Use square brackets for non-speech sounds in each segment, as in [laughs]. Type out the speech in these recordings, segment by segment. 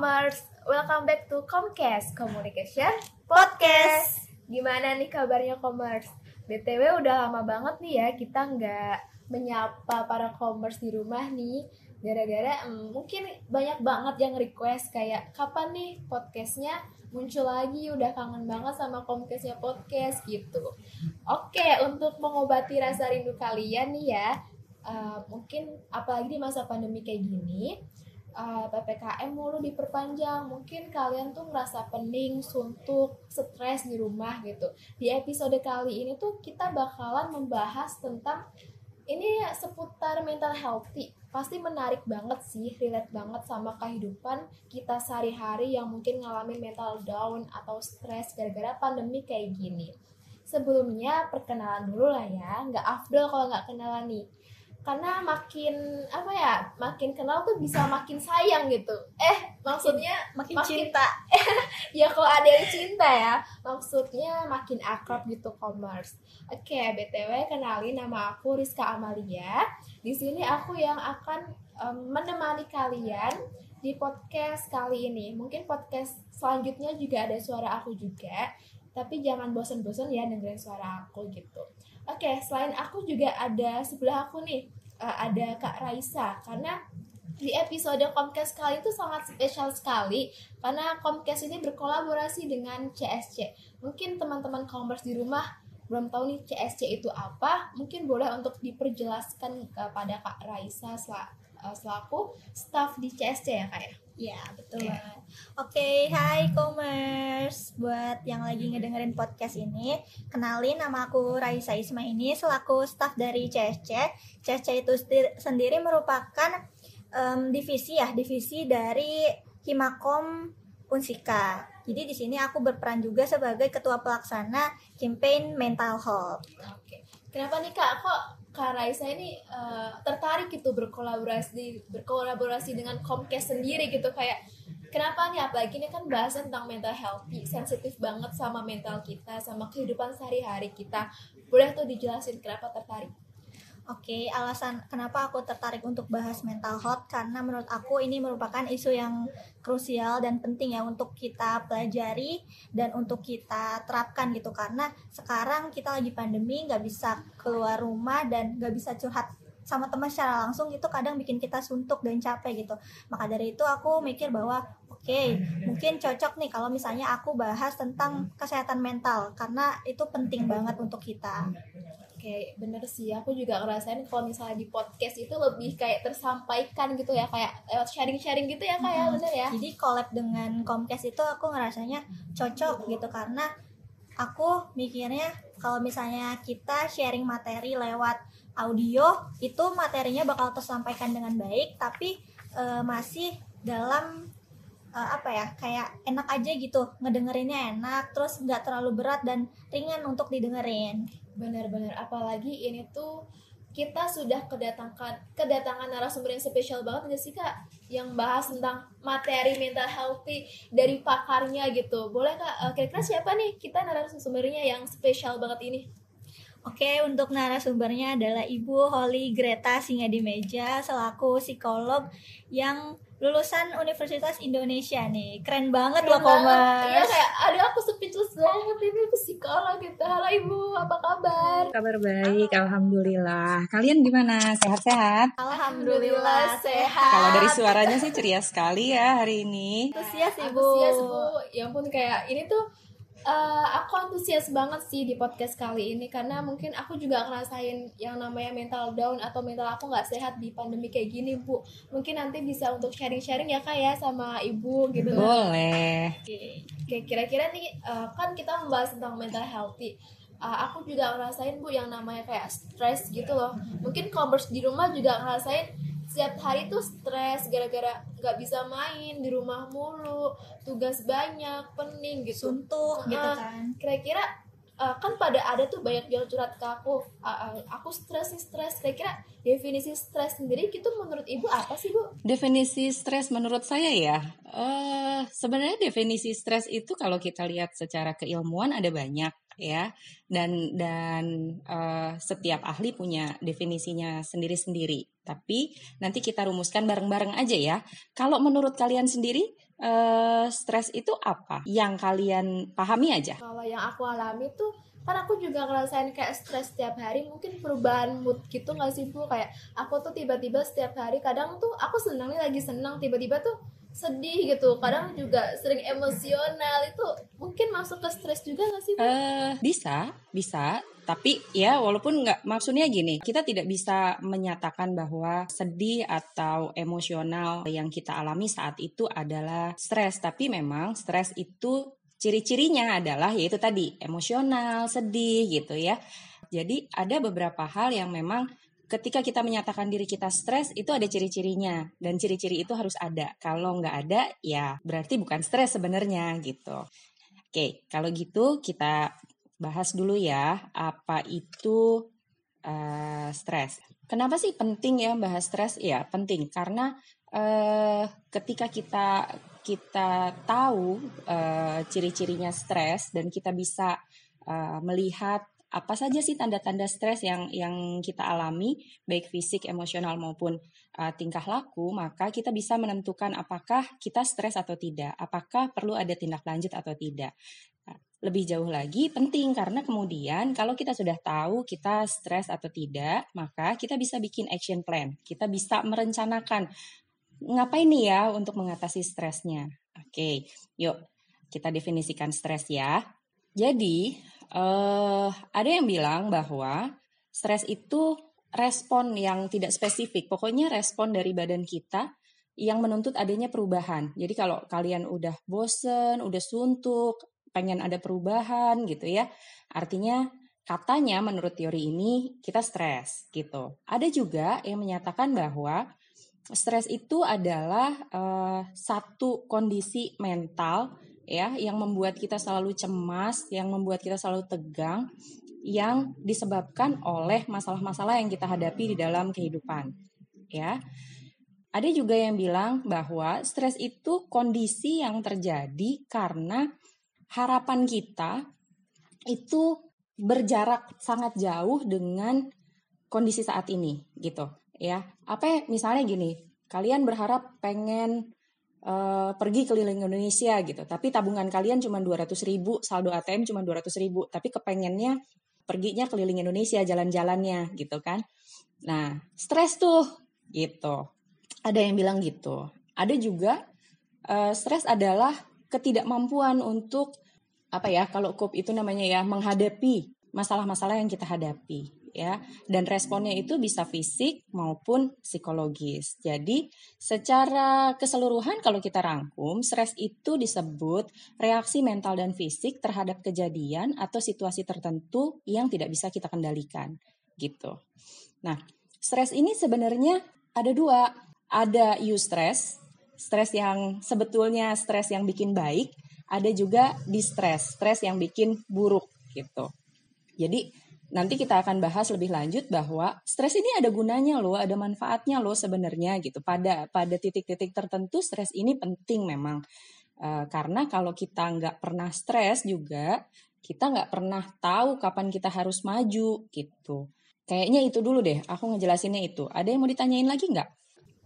Commerce, welcome back to Comcast Communication Podcast. Gimana nih kabarnya Commerce? BTW udah lama banget nih ya kita nggak menyapa para commerce di rumah nih. Gara-gara hmm, mungkin banyak banget yang request kayak kapan nih podcastnya muncul lagi? Udah kangen banget sama Comcastnya podcast gitu. Oke untuk mengobati rasa rindu kalian nih ya uh, mungkin apalagi di masa pandemi kayak gini uh, PPKM mulu diperpanjang. Mungkin kalian tuh ngerasa pening, suntuk, stres di rumah gitu. Di episode kali ini tuh kita bakalan membahas tentang ini seputar mental healthy. Pasti menarik banget sih relate banget sama kehidupan kita sehari-hari yang mungkin ngalamin mental down atau stres gara-gara pandemi kayak gini. Sebelumnya perkenalan dulu lah ya. Nggak afdol kalau nggak kenalan nih karena makin apa ya makin kenal tuh bisa makin sayang gitu. Eh maksudnya Makin makin cinta. [laughs] ya kalau ada yang cinta ya maksudnya makin akrab gitu commerce. Oke btw kenalin nama aku Rizka Amalia. Di sini aku yang akan em, menemani kalian di podcast kali ini. Mungkin podcast selanjutnya juga ada suara aku juga. Tapi jangan bosan-bosan ya dengerin suara aku gitu oke selain aku juga ada sebelah aku nih eh, ada Kak Raisa karena di episode Comcast kali itu sangat spesial sekali karena Comcast ini berkolaborasi dengan CSC. Mungkin teman-teman commerce di rumah belum tahu nih CSC itu apa, mungkin boleh untuk diperjelaskan kepada Kak Raisa eh, selaku staff di CSC ya Kak ya? Ya, betul Oke. banget. Oke, hai Commerce. Buat yang lagi ngedengerin podcast ini, kenalin nama aku Raisa Isma ini selaku staff dari CSC. CSC itu sendiri, merupakan em, divisi ya, divisi dari Himakom Unsika. Jadi di sini aku berperan juga sebagai ketua pelaksana campaign mental health. Oke. Kenapa nih Kak kok Kak Raisa ini eh, tertarik gitu berkolaborasi berkolaborasi dengan Comcast sendiri gitu. Kayak kenapa nih? Apalagi ini kan bahasan tentang mental healthy sensitif banget sama mental kita sama kehidupan sehari-hari kita. Boleh tuh dijelasin kenapa tertarik Oke, alasan kenapa aku tertarik untuk bahas mental health karena menurut aku ini merupakan isu yang krusial dan penting ya untuk kita pelajari dan untuk kita terapkan gitu. Karena sekarang kita lagi pandemi nggak bisa keluar rumah dan nggak bisa curhat sama teman secara langsung itu kadang bikin kita suntuk dan capek gitu. Maka dari itu aku mikir bahwa oke mungkin cocok nih kalau misalnya aku bahas tentang kesehatan mental karena itu penting banget untuk kita Oke, bener sih. Aku juga ngerasain kalau misalnya di podcast itu lebih kayak tersampaikan gitu ya, kayak lewat sharing-sharing gitu ya, kayak Mm-mm. bener ya. Jadi collab dengan Comcast itu aku ngerasanya cocok gitu karena aku mikirnya kalau misalnya kita sharing materi lewat audio itu materinya bakal tersampaikan dengan baik tapi eh, masih dalam eh, apa ya kayak enak aja gitu ngedengerinnya enak terus nggak terlalu berat dan ringan untuk didengerin. Bener-bener, apalagi ini tuh kita sudah kedatangan kedatangan narasumber yang spesial banget nggak sih kak? Yang bahas tentang materi mental healthy dari pakarnya gitu. Boleh kak? Eh, kira-kira siapa nih kita narasumbernya yang spesial banget ini? Oke, untuk narasumbernya adalah Ibu Holly Greta Singadimeja selaku psikolog yang lulusan Universitas Indonesia nih. Keren banget loh, Keren banget. iya Komers. kayak aduh aku speechless banget ini aku psikolog gitu halo ibu apa kabar Kabar baik, alhamdulillah. Kalian gimana? Sehat-sehat? Alhamdulillah sehat. Kalau dari suaranya sih ceria sekali ya hari ini. Antusias Ibu. antusias bu ya ampun kayak ini tuh eh, aku antusias banget sih di podcast kali ini karena mungkin aku juga ngerasain yang namanya mental down atau mental aku nggak sehat di pandemi kayak gini bu mungkin nanti bisa untuk sharing-sharing ya kak ya sama ibu gitu Boleh. Oke, kira-kira nih eh, kan kita membahas tentang mental healthy. Eh, aku juga ngerasain bu yang namanya kayak stres gitu loh. Mungkin commerce di rumah juga ngerasain setiap hari tuh stres gara-gara nggak bisa main di rumah mulu, tugas banyak, pening gitu. Suntuk gitu kan. Kira-kira eh, kan pada ada tuh banyak yang curhat ke aku, "Ah, ah, aku stres nih stres. Kira-kira definisi stres sendiri gitu menurut ibu apa sih bu? Definisi stres menurut saya ya, eh sebenarnya definisi stres itu kalau kita lihat secara keilmuan ada banyak. Ya. Dan dan uh, setiap ahli punya definisinya sendiri-sendiri. Tapi nanti kita rumuskan bareng-bareng aja ya. Kalau menurut kalian sendiri uh, stres itu apa? Yang kalian pahami aja. Kalau yang aku alami tuh kan aku juga ngerasain kayak stres setiap hari. Mungkin perubahan mood gitu nggak sih bu? Kayak aku tuh tiba-tiba setiap hari kadang tuh aku senang nih lagi senang. Tiba-tiba tuh sedih gitu. Kadang juga sering emosional. Itu mungkin masuk ke stres juga gak sih? Uh, bisa bisa. Tapi ya walaupun nggak maksudnya gini kita tidak bisa menyatakan bahwa sedih atau emosional yang kita alami saat itu adalah stres. Tapi memang stres itu ciri-cirinya adalah yaitu tadi emosional sedih gitu ya. Jadi ada beberapa hal yang memang ketika kita menyatakan diri kita stres itu ada ciri-cirinya dan ciri-ciri itu harus ada. Kalau nggak ada ya berarti bukan stres sebenarnya gitu. Oke, kalau gitu kita bahas dulu ya apa itu uh, stres. Kenapa sih penting ya bahas stres? Ya penting karena uh, ketika kita kita tahu uh, ciri-cirinya stres dan kita bisa uh, melihat apa saja sih tanda-tanda stres yang yang kita alami baik fisik, emosional maupun uh, tingkah laku, maka kita bisa menentukan apakah kita stres atau tidak, apakah perlu ada tindak lanjut atau tidak. Nah, lebih jauh lagi penting karena kemudian kalau kita sudah tahu kita stres atau tidak, maka kita bisa bikin action plan. Kita bisa merencanakan ngapain nih ya untuk mengatasi stresnya. Oke, yuk kita definisikan stres ya. Jadi, uh, ada yang bilang bahwa stres itu respon yang tidak spesifik. Pokoknya respon dari badan kita yang menuntut adanya perubahan. Jadi kalau kalian udah bosen, udah suntuk, pengen ada perubahan gitu ya. Artinya katanya menurut teori ini kita stres gitu. Ada juga yang menyatakan bahwa stres itu adalah uh, satu kondisi mental ya yang membuat kita selalu cemas, yang membuat kita selalu tegang yang disebabkan oleh masalah-masalah yang kita hadapi di dalam kehidupan. Ya. Ada juga yang bilang bahwa stres itu kondisi yang terjadi karena harapan kita itu berjarak sangat jauh dengan kondisi saat ini gitu ya. Apa ya, misalnya gini, kalian berharap pengen uh, pergi keliling Indonesia gitu. Tapi tabungan kalian cuma 200 ribu, saldo ATM cuma 200 ribu. Tapi kepengennya perginya keliling Indonesia jalan-jalannya gitu kan. Nah, stres tuh gitu. Ada yang bilang gitu. Ada juga uh, stres adalah ketidakmampuan untuk apa ya kalau COP itu namanya ya menghadapi masalah-masalah yang kita hadapi ya dan responnya itu bisa fisik maupun psikologis. Jadi secara keseluruhan kalau kita rangkum stres itu disebut reaksi mental dan fisik terhadap kejadian atau situasi tertentu yang tidak bisa kita kendalikan gitu. Nah, stres ini sebenarnya ada dua, ada eustress, stres yang sebetulnya stres yang bikin baik, ada juga distress, stres yang bikin buruk gitu. Jadi nanti kita akan bahas lebih lanjut bahwa stres ini ada gunanya loh, ada manfaatnya loh sebenarnya gitu. Pada pada titik-titik tertentu stres ini penting memang uh, karena kalau kita nggak pernah stres juga kita nggak pernah tahu kapan kita harus maju gitu. Kayaknya itu dulu deh, aku ngejelasinnya itu. Ada yang mau ditanyain lagi nggak?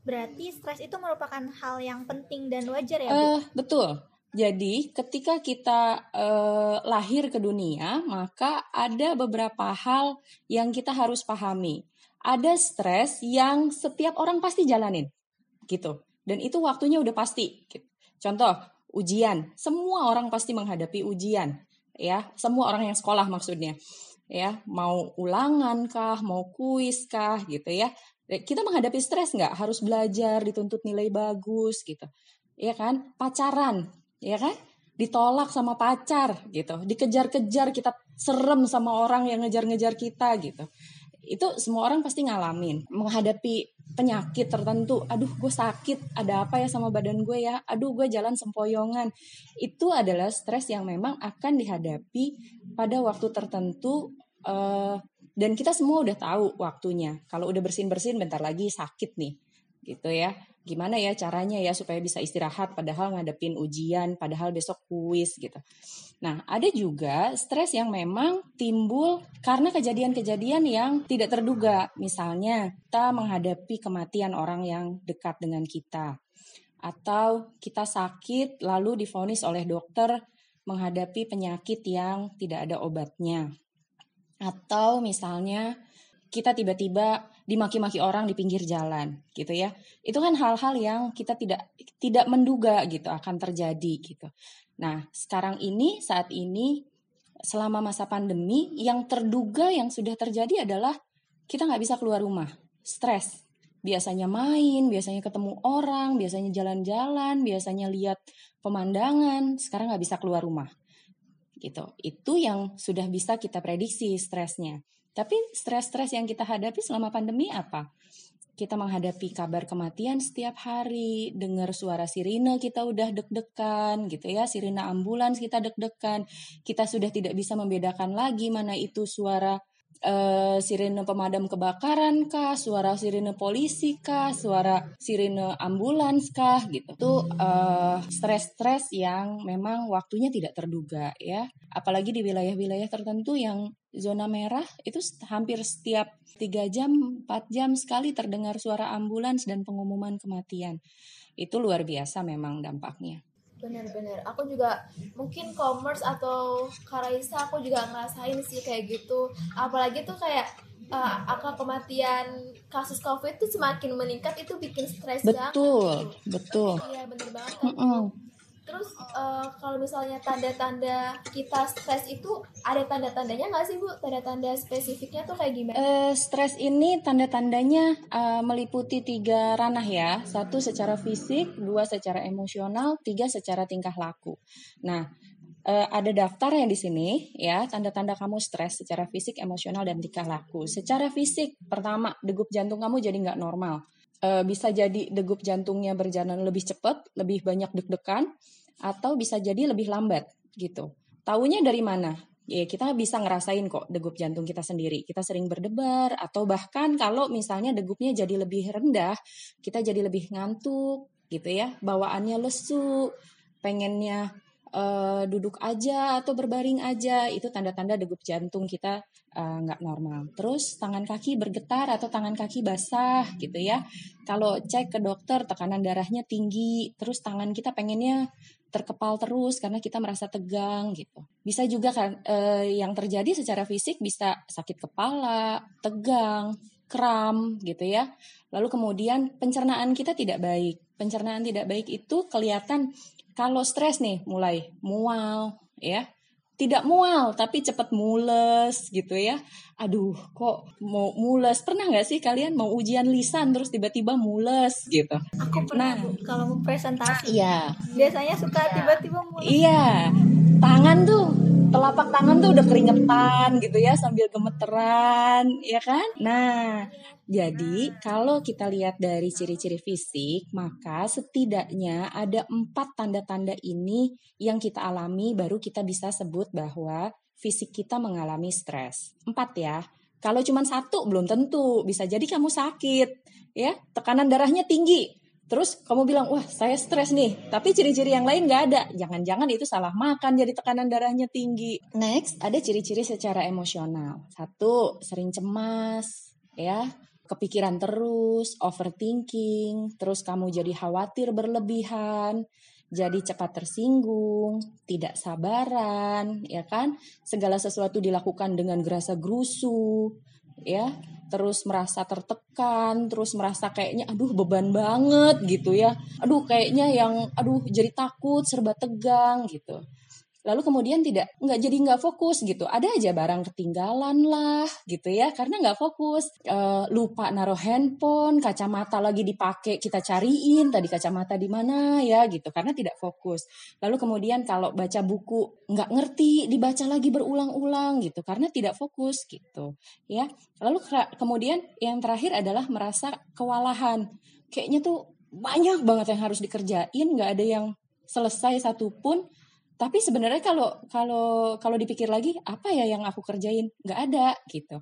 Berarti stres itu merupakan hal yang penting dan wajar ya, Bu? Uh, betul. Jadi, ketika kita eh, lahir ke dunia, maka ada beberapa hal yang kita harus pahami. Ada stres yang setiap orang pasti jalanin, gitu. Dan itu waktunya udah pasti. Gitu. Contoh, ujian. Semua orang pasti menghadapi ujian, ya. Semua orang yang sekolah maksudnya, ya. Mau ulangan kah, mau kuis kah, gitu ya. Kita menghadapi stres nggak? Harus belajar, dituntut nilai bagus, gitu. Ya kan? Pacaran, ya kan? Ditolak sama pacar gitu, dikejar-kejar kita serem sama orang yang ngejar-ngejar kita gitu. Itu semua orang pasti ngalamin menghadapi penyakit tertentu. Aduh, gue sakit, ada apa ya sama badan gue ya? Aduh, gue jalan sempoyongan. Itu adalah stres yang memang akan dihadapi pada waktu tertentu uh, dan kita semua udah tahu waktunya. Kalau udah bersin-bersin bentar lagi sakit nih gitu ya. Gimana ya caranya ya supaya bisa istirahat padahal ngadepin ujian, padahal besok kuis gitu. Nah, ada juga stres yang memang timbul karena kejadian-kejadian yang tidak terduga. Misalnya, kita menghadapi kematian orang yang dekat dengan kita. Atau kita sakit lalu difonis oleh dokter menghadapi penyakit yang tidak ada obatnya. Atau misalnya kita tiba-tiba dimaki-maki orang di pinggir jalan gitu ya. Itu kan hal-hal yang kita tidak tidak menduga gitu akan terjadi gitu. Nah, sekarang ini, saat ini, selama masa pandemi, yang terduga yang sudah terjadi adalah kita nggak bisa keluar rumah, stres. Biasanya main, biasanya ketemu orang, biasanya jalan-jalan, biasanya lihat pemandangan, sekarang nggak bisa keluar rumah. Gitu. Itu yang sudah bisa kita prediksi stresnya. Tapi stres-stres yang kita hadapi selama pandemi apa? kita menghadapi kabar kematian setiap hari, dengar suara sirine kita udah deg-degan gitu ya, sirine ambulans kita deg-degan, kita sudah tidak bisa membedakan lagi mana itu suara uh, sirine pemadam kebakaran kah, suara sirine polisi kah, suara sirine ambulans kah gitu. Itu uh, stres-stres yang memang waktunya tidak terduga ya. Apalagi di wilayah-wilayah tertentu yang zona merah itu hampir setiap 3 jam, 4 jam sekali terdengar suara ambulans dan pengumuman kematian. Itu luar biasa memang dampaknya. Benar-benar. Aku juga mungkin commerce atau Karaisa aku juga ngerasain sih kayak gitu. Apalagi tuh kayak uh, angka kematian kasus COVID itu semakin meningkat itu bikin stres banget. Betul, betul. Iya, bener banget. Mm -mm. Terus uh, kalau misalnya tanda-tanda kita stres itu ada tanda-tandanya nggak sih Bu? Tanda-tanda spesifiknya tuh kayak gimana? Uh, stres ini tanda-tandanya uh, meliputi tiga ranah ya. Satu secara fisik, dua secara emosional, tiga secara tingkah laku. Nah, uh, ada yang di sini ya tanda-tanda kamu stres secara fisik, emosional dan tingkah laku. Secara fisik, pertama degup jantung kamu jadi nggak normal bisa jadi degup jantungnya berjalan lebih cepat, lebih banyak deg-degan, atau bisa jadi lebih lambat gitu. Taunya dari mana? Ya kita bisa ngerasain kok degup jantung kita sendiri. Kita sering berdebar atau bahkan kalau misalnya degupnya jadi lebih rendah, kita jadi lebih ngantuk gitu ya. Bawaannya lesu, pengennya uh, duduk aja atau berbaring aja itu tanda-tanda degup jantung kita uh, nggak normal. Terus tangan kaki bergetar atau tangan kaki basah gitu ya. Kalau cek ke dokter tekanan darahnya tinggi, terus tangan kita pengennya terkepal terus karena kita merasa tegang gitu. Bisa juga kan eh, yang terjadi secara fisik bisa sakit kepala, tegang, kram gitu ya. Lalu kemudian pencernaan kita tidak baik. Pencernaan tidak baik itu kelihatan kalau stres nih mulai mual ya tidak mual tapi cepat mules gitu ya. Aduh, kok mau mules? Pernah nggak sih kalian mau ujian lisan terus tiba-tiba mules gitu? Aku pernah nah, kalau mau presentasi. Iya. Biasanya suka tiba-tiba mules. Iya. Tangan tuh telapak tangan tuh udah keringetan gitu ya sambil gemeteran, ya kan? Nah, jadi kalau kita lihat dari ciri-ciri fisik, maka setidaknya ada empat tanda-tanda ini yang kita alami baru kita bisa sebut bahwa fisik kita mengalami stres. Empat ya. Kalau cuma satu belum tentu, bisa jadi kamu sakit, ya tekanan darahnya tinggi. Terus kamu bilang, wah saya stres nih, tapi ciri-ciri yang lain nggak ada. Jangan-jangan itu salah makan jadi tekanan darahnya tinggi. Next, ada ciri-ciri secara emosional. Satu, sering cemas, ya kepikiran terus, overthinking, terus kamu jadi khawatir berlebihan, jadi cepat tersinggung, tidak sabaran, ya kan? Segala sesuatu dilakukan dengan gerasa gerusu, ya. Terus merasa tertekan, terus merasa kayaknya aduh beban banget gitu ya. Aduh kayaknya yang aduh jadi takut, serba tegang gitu lalu kemudian tidak nggak jadi nggak fokus gitu. Ada aja barang ketinggalan lah gitu ya. Karena nggak fokus. E, lupa naruh handphone kacamata lagi dipakai kita cariin. Tadi kacamata di mana ya gitu. Karena tidak fokus. Lalu kemudian kalau baca buku nggak ngerti dibaca lagi berulang-ulang gitu. Karena tidak fokus gitu ya. Lalu kemudian yang terakhir adalah merasa kewalahan. Kayaknya tuh banyak banget yang harus dikerjain nggak ada yang selesai satupun tapi sebenarnya kalau kalau kalau dipikir lagi apa ya yang aku kerjain? Nggak ada gitu.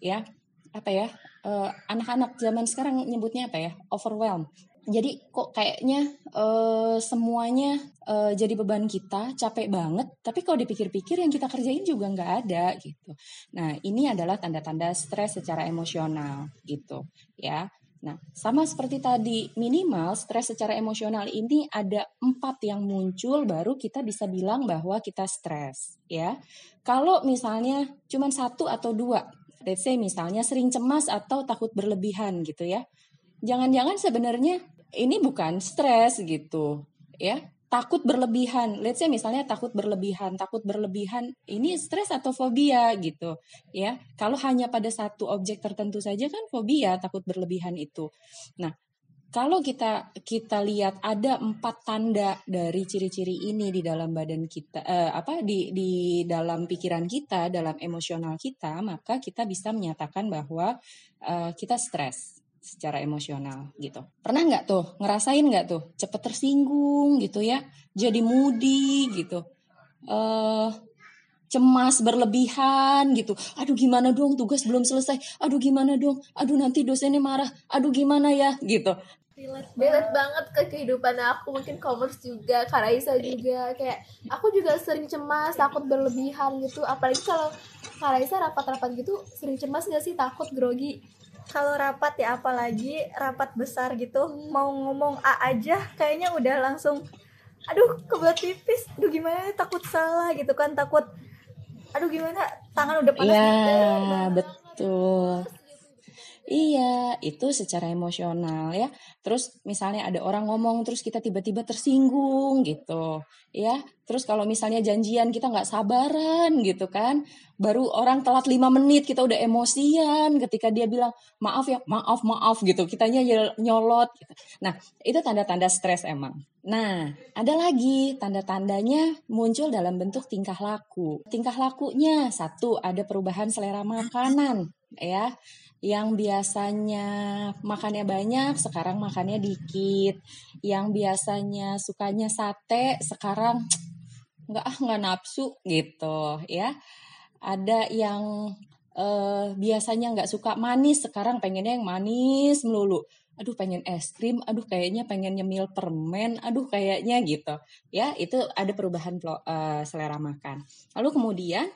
Ya apa ya anak anak-anak zaman sekarang nyebutnya apa ya? Overwhelm. Jadi kok kayaknya uh, semuanya uh, jadi beban kita capek banget. Tapi kalau dipikir-pikir yang kita kerjain juga nggak ada gitu. Nah ini adalah tanda-tanda stres secara emosional gitu ya Nah, sama seperti tadi, minimal stres secara emosional ini ada empat yang muncul baru kita bisa bilang bahwa kita stres, ya. Kalau misalnya cuma satu atau dua, let's say misalnya sering cemas atau takut berlebihan gitu ya. Jangan-jangan sebenarnya ini bukan stres gitu, ya takut berlebihan. Let's say misalnya takut berlebihan, takut berlebihan ini stres atau fobia gitu, ya. Kalau hanya pada satu objek tertentu saja kan fobia, takut berlebihan itu. Nah, kalau kita kita lihat ada empat tanda dari ciri-ciri ini di dalam badan kita eh, apa di di dalam pikiran kita dalam emosional kita maka kita bisa menyatakan bahwa eh, kita stres secara emosional gitu. Pernah nggak tuh ngerasain nggak tuh cepet tersinggung gitu ya, jadi moody gitu, uh, cemas berlebihan gitu. Aduh gimana dong tugas belum selesai. Aduh gimana dong. Aduh nanti dosennya marah. Aduh gimana ya gitu. Relate banget ke kehidupan aku mungkin commerce juga Karaisa juga kayak aku juga sering cemas takut berlebihan gitu apalagi kalau Karaisa rapat-rapat gitu sering cemas gak sih takut grogi kalau rapat ya apalagi rapat besar gitu mau ngomong A aja kayaknya udah langsung aduh kebelat tipis aduh gimana takut salah gitu kan takut aduh gimana tangan udah panas ya, gitu betul Iya, itu secara emosional ya. Terus misalnya ada orang ngomong terus kita tiba-tiba tersinggung gitu, ya. Terus kalau misalnya janjian kita nggak sabaran gitu kan, baru orang telat lima menit kita udah emosian ketika dia bilang maaf ya, maaf maaf gitu, kitanya nyolot. Gitu. Nah itu tanda-tanda stres emang. Nah, ada lagi tanda-tandanya muncul dalam bentuk tingkah laku. Tingkah lakunya satu ada perubahan selera makanan, ya yang biasanya makannya banyak sekarang makannya dikit. Yang biasanya sukanya sate sekarang nggak ah nggak nafsu gitu ya. Ada yang eh, biasanya nggak suka manis sekarang pengennya yang manis melulu. Aduh pengen es krim aduh kayaknya pengen nyemil permen aduh kayaknya gitu. Ya itu ada perubahan uh, selera makan. Lalu kemudian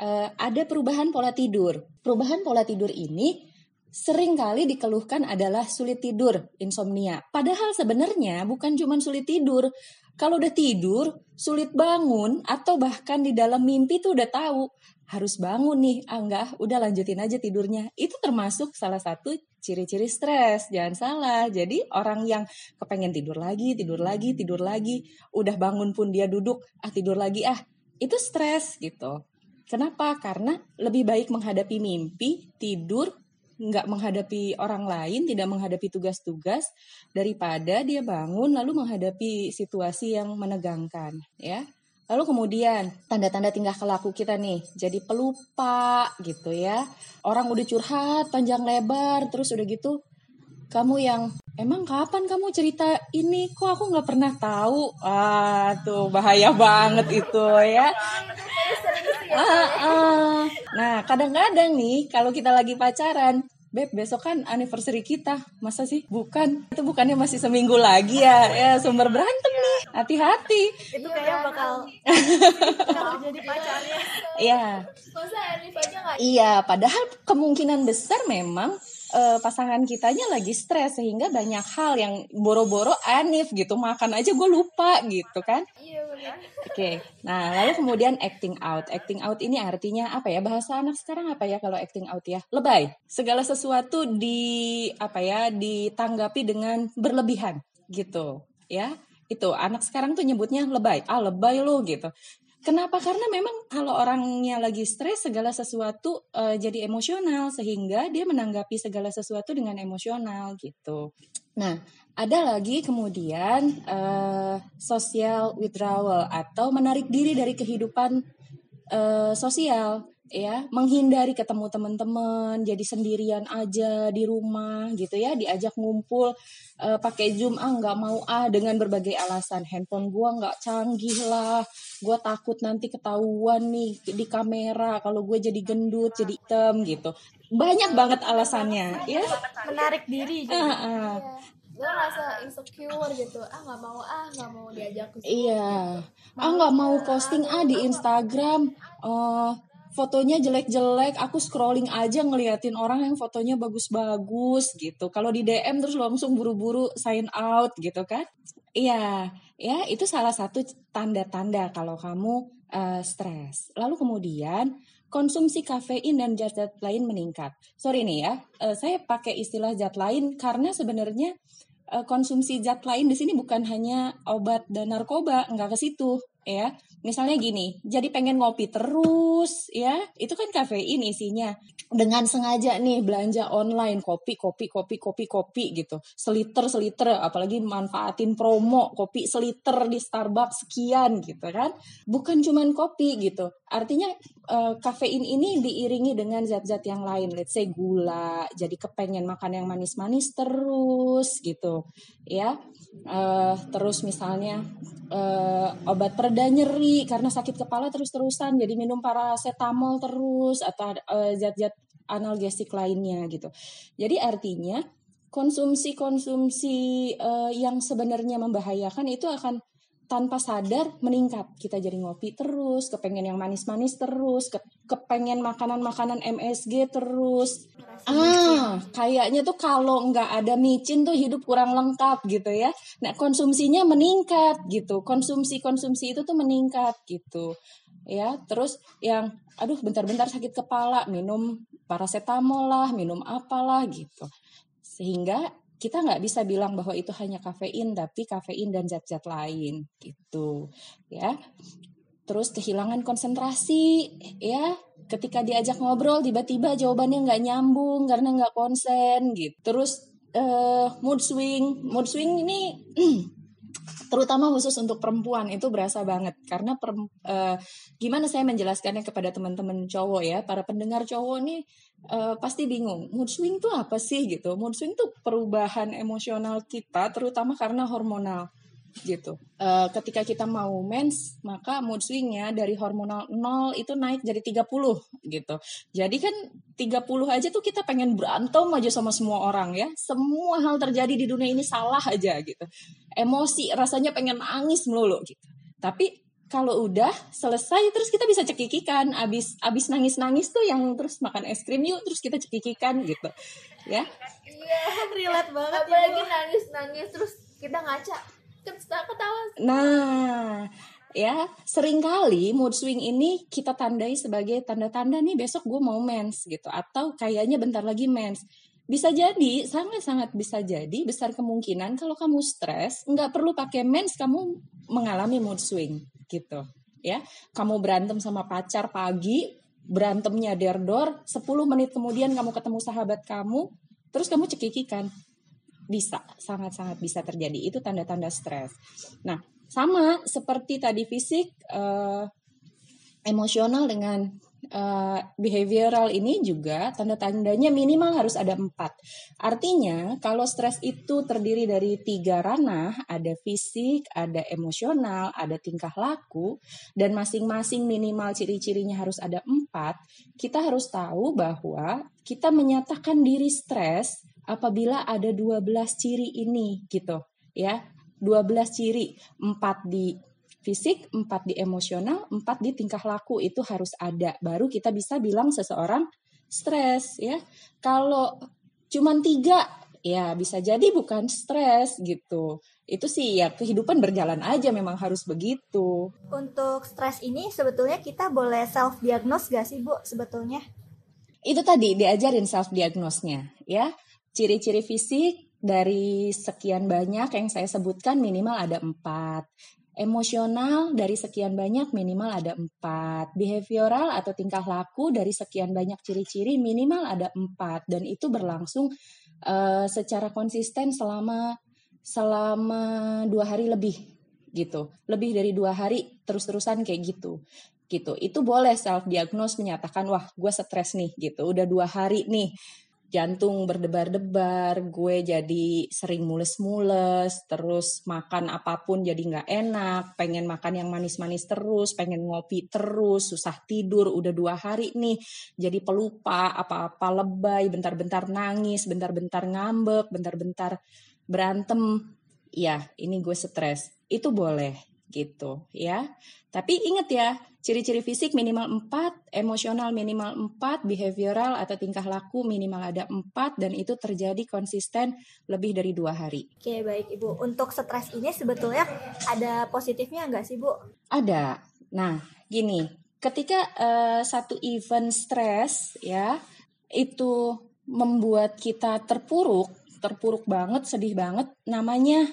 uh, ada perubahan pola tidur. Perubahan pola tidur ini sering kali dikeluhkan adalah sulit tidur, insomnia. Padahal sebenarnya bukan cuma sulit tidur. Kalau udah tidur, sulit bangun, atau bahkan di dalam mimpi tuh udah tahu harus bangun nih. Ah enggak, udah lanjutin aja tidurnya. Itu termasuk salah satu ciri-ciri stres. Jangan salah. Jadi orang yang kepengen tidur lagi, tidur lagi, tidur lagi, udah bangun pun dia duduk, ah tidur lagi ah. Itu stres gitu. Kenapa? Karena lebih baik menghadapi mimpi, tidur, nggak menghadapi orang lain, tidak menghadapi tugas-tugas, daripada dia bangun lalu menghadapi situasi yang menegangkan, ya. Lalu kemudian tanda-tanda tingkah kelaku kita nih, jadi pelupa gitu ya. Orang udah curhat panjang lebar, terus udah gitu kamu yang emang kapan kamu cerita ini kok aku nggak pernah tahu ah tuh bahaya banget itu ya ah, ah. Nah, kadang-kadang nih kalau kita lagi pacaran, Beb, besok kan anniversary kita. Masa sih? Bukan. Itu bukannya masih seminggu lagi ya. Ya, sumber berantem nih. Hati-hati. Itu kayak bakal kalau jadi pacarnya. Iya. Iya, padahal kemungkinan besar memang uh, pasangan kitanya lagi stres sehingga banyak hal yang boro-boro anif gitu makan aja gue lupa gitu kan. Iya benar. Oke okay. nah lalu kemudian acting out. Acting out ini artinya apa ya? Bahasa anak sekarang apa ya kalau acting out ya? Lebay. Segala sesuatu di apa ya ditanggapi dengan berlebihan gitu ya. Itu anak sekarang tuh nyebutnya lebay. Ah lebay lo gitu Kenapa? Karena memang kalau orangnya lagi stres segala sesuatu uh, jadi emosional sehingga dia menanggapi segala sesuatu dengan emosional gitu. Nah, ada lagi kemudian uh, social withdrawal atau menarik diri dari kehidupan uh, sosial ya menghindari ketemu teman-teman jadi sendirian aja di rumah gitu ya diajak ngumpul uh, pakai zoom ah nggak mau ah dengan berbagai alasan handphone gua nggak canggih lah gue takut nanti ketahuan nih di kamera kalau gue jadi gendut jadi hitam gitu banyak banget alasannya ya menarik diri uh, uh. lo ngerasa insecure gitu ah nggak mau ah nggak mau diajak ke. Iya. Ah nggak mau posting ah di Instagram. eh fotonya jelek-jelek, aku scrolling aja ngeliatin orang yang fotonya bagus-bagus gitu. Kalau di DM terus langsung buru-buru sign out gitu kan? Iya, ya itu salah satu tanda-tanda kalau kamu eh, stres. Lalu kemudian konsumsi kafein dan zat-zat lain meningkat. Sorry nih ya, eh, saya pakai istilah zat lain karena sebenarnya eh, konsumsi zat lain di sini bukan hanya obat dan narkoba, nggak ke situ ya. Misalnya gini, jadi pengen ngopi terus ya, itu kan kafein isinya. Dengan sengaja nih belanja online kopi, kopi, kopi, kopi, kopi gitu. Seliter, seliter, apalagi manfaatin promo kopi seliter di Starbucks sekian gitu kan. Bukan cuman kopi gitu. Artinya eh, kafein ini diiringi dengan zat-zat yang lain, let's say gula, jadi kepengen makan yang manis-manis terus gitu ya. Eh, terus misalnya eh, obat pereda nyeri karena sakit kepala terus-terusan jadi minum paracetamol terus atau eh, zat-zat analgesik lainnya gitu. Jadi artinya konsumsi-konsumsi eh, yang sebenarnya membahayakan itu akan tanpa sadar meningkat. Kita jadi ngopi terus, kepengen yang manis-manis terus, ke- kepengen makanan-makanan MSG terus. Ah, kayaknya tuh kalau nggak ada micin tuh hidup kurang lengkap gitu ya. Nah, konsumsinya meningkat gitu. Konsumsi-konsumsi itu tuh meningkat gitu. Ya, terus yang aduh bentar-bentar sakit kepala, minum paracetamol lah, minum apalah gitu. Sehingga kita nggak bisa bilang bahwa itu hanya kafein, tapi kafein dan zat-zat lain gitu. Ya. Terus kehilangan konsentrasi, ya. Ketika diajak ngobrol, tiba-tiba jawabannya nggak nyambung karena nggak konsen gitu. Terus eh, mood swing, mood swing ini [clears throat] terutama khusus untuk perempuan itu berasa banget karena perem- eh, gimana saya menjelaskannya kepada teman-teman cowok ya para pendengar cowok nih eh, pasti bingung mood swing tuh apa sih gitu? Mood swing tuh perubahan emosional kita terutama karena hormonal gitu. Eh, ketika kita mau mens maka mood swingnya dari hormonal 0 itu naik jadi 30 gitu. Jadi kan 30 aja tuh kita pengen berantem aja sama semua orang ya. Semua hal terjadi di dunia ini salah aja gitu. Emosi rasanya pengen nangis melulu gitu. Tapi kalau udah selesai terus kita bisa cekikikan. Abis abis nangis nangis tuh yang terus makan es krim yuk terus kita cekikikan gitu. Ya? Iya. [laughs] Relate banget apalagi ibu. Nangis nangis terus kita ngaca. Ketawa ketawa. Nah, ya. Seringkali mood swing ini kita tandai sebagai tanda-tanda nih besok gue mau mens gitu. Atau kayaknya bentar lagi mens. Bisa jadi, sangat-sangat bisa jadi besar kemungkinan kalau kamu stres nggak perlu pakai mens kamu mengalami mood swing gitu ya. Kamu berantem sama pacar pagi, berantemnya derdor, 10 menit kemudian kamu ketemu sahabat kamu, terus kamu cekikikan bisa sangat-sangat bisa terjadi itu tanda-tanda stres. Nah, sama seperti tadi fisik eh, emosional dengan eh, behavioral ini juga tanda-tandanya minimal harus ada empat. Artinya kalau stres itu terdiri dari tiga ranah, ada fisik, ada emosional, ada tingkah laku, dan masing-masing minimal ciri-cirinya harus ada empat, kita harus tahu bahwa kita menyatakan diri stres apabila ada 12 ciri ini gitu ya 12 ciri 4 di fisik 4 di emosional 4 di tingkah laku. Itu harus ada. Baru kita bisa bilang seseorang stres ya. Kalau cuman tiga ya bisa jadi bukan stres gitu. Itu sih ya kehidupan berjalan aja memang harus begitu. Untuk stres ini sebetulnya kita boleh self diagnose gak sih bu sebetulnya? Itu tadi diajarin self diagnosnya ya. Ciri-ciri fisik dari sekian banyak yang saya sebutkan minimal ada empat emosional dari sekian banyak minimal ada empat. Behavioral atau tingkah laku dari sekian banyak ciri-ciri minimal ada empat. Dan itu berlangsung eh, secara konsisten selama selama dua hari lebih gitu. Lebih dari dua hari terus-terusan kayak gitu. Gitu. Itu boleh self diagnose menyatakan wah gue stres nih gitu. Udah dua hari nih jantung berdebar-debar, gue jadi sering mules-mules, terus makan apa pun jadi nggak enak, pengen makan yang manis-manis terus, pengen ngopi terus, susah tidur, udah dua hari nih, jadi pelupa, apa-apa lebay, bentar-bentar nangis, bentar-bentar ngambek, bentar-bentar berantem, ya ini gue stres, itu boleh gitu ya. Tapi ingat ya, ciri-ciri fisik minimal 4, emosional minimal 4, behavioral atau tingkah laku minimal ada 4 dan itu terjadi konsisten lebih dari dua hari. Oke baik Ibu, untuk stres ini sebetulnya ada positifnya nggak sih Bu? Ada. Nah gini, ketika uh, satu event stres ya itu membuat kita terpuruk, terpuruk banget, sedih banget, namanya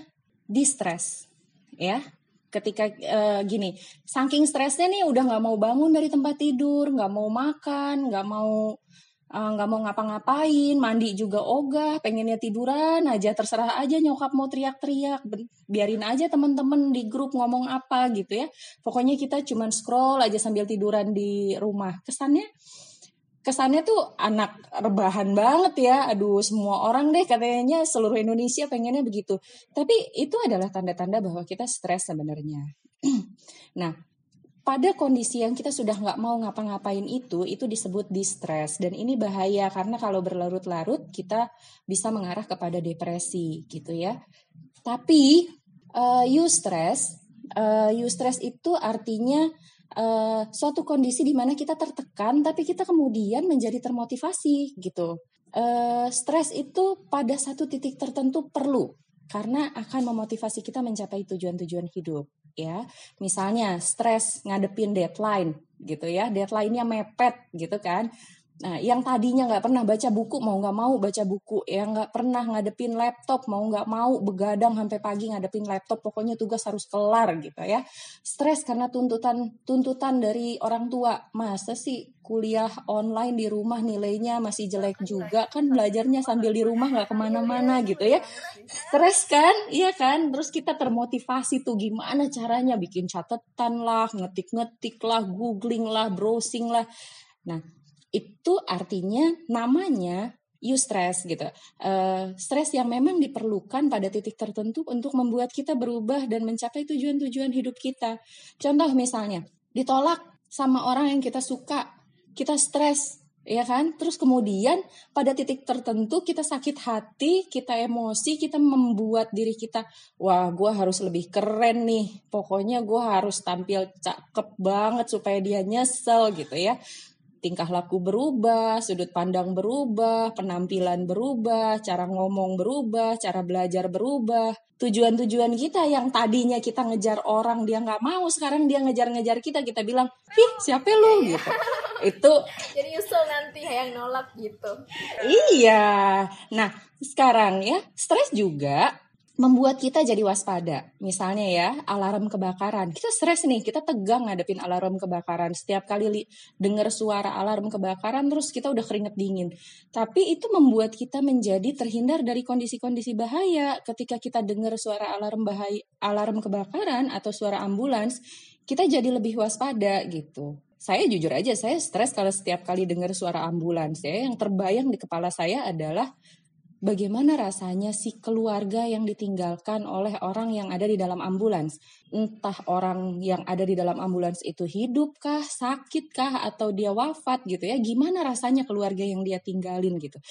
distress ya ketika uh, gini, saking stresnya nih udah nggak mau bangun dari tempat tidur, nggak mau makan, nggak mau eh, nggak uh, mau ngapa-ngapain, mandi juga ogah, pengennya tiduran aja, terserah aja nyokap mau teriak-teriak, biarin aja temen-temen di grup ngomong apa gitu ya. Pokoknya kita cuman scroll aja sambil tiduran di rumah. Kesannya kesannya tuh anak rebahan banget ya. Aduh, semua orang deh katanya seluruh Indonesia pengennya begitu. Tapi itu adalah tanda-tanda bahwa kita stres sebenarnya. [clears throat] nah, pada kondisi yang kita sudah nggak mau ngapa-ngapain itu, itu disebut distress. Dan ini bahaya karena kalau berlarut-larut kita bisa mengarah kepada depresi gitu ya. Tapi uh, eustress, uh, eustress itu artinya uh, suatu kondisi di mana kita tertekan tapi kita kemudian menjadi termotivasi gitu. Uh, stres itu pada satu titik tertentu perlu karena akan memotivasi kita mencapai tujuan-tujuan hidup ya. Misalnya stres ngadepin deadline gitu ya, deadline-nya mepet gitu kan. Nah, yang tadinya nggak pernah baca buku mau nggak mau baca buku, yang nggak pernah ngadepin laptop mau nggak mau begadang sampai pagi ngadepin laptop, pokoknya tugas harus kelar gitu ya. Stres karena tuntutan tuntutan dari orang tua, masa sih kuliah online di rumah nilainya masih jelek juga kan belajarnya sambil di rumah nggak ke mana-mana gitu ya. Stres kan, iya kan. Terus kita termotivasi tuh gimana caranya bikin catatan lah, ngetik-ngetik lah, googling lah, browsing lah. Nah, itu artinya namanya eustress gitu. Uh, stres yang memang diperlukan pada titik tertentu untuk membuat kita berubah dan mencapai tujuan-tujuan hidup kita. Contoh misalnya, ditolak sama orang yang kita suka, kita stres, ya kan? Terus kemudian pada titik tertentu kita sakit hati, kita emosi, kita membuat diri kita, wah gue harus lebih keren nih, pokoknya gue harus tampil cakep banget supaya dia nyesel gitu ya tingkah laku berubah, sudut pandang berubah, penampilan berubah, cara ngomong berubah, cara belajar berubah. Tujuan-tujuan kita yang tadinya kita ngejar orang dia nggak mau, sekarang dia ngejar-ngejar kita, kita bilang, ih siapa lu gitu. Itu jadi usul nanti yang nolak gitu. Iya. Nah sekarang ya stres juga membuat kita jadi waspada. Misalnya ya, alarm kebakaran. Kita stres nih, kita tegang ngadepin alarm kebakaran. Setiap kali dengar suara alarm kebakaran, terus kita udah keringet dingin. Tapi itu membuat kita menjadi terhindar dari kondisi-kondisi bahaya. Ketika kita dengar suara alarm bahaya, alarm kebakaran atau suara ambulans, kita jadi lebih waspada gitu. Saya jujur aja, saya stres kalau setiap kali dengar suara ambulans ya. Yang terbayang di kepala saya adalah bagaimana rasanya si keluarga yang ditinggalkan oleh orang yang ada di dalam ambulans. Entah orang yang ada di dalam ambulans itu hidupkah, sakitkah, atau dia wafat gitu ya. Gimana rasanya keluarga yang dia tinggalin gitu.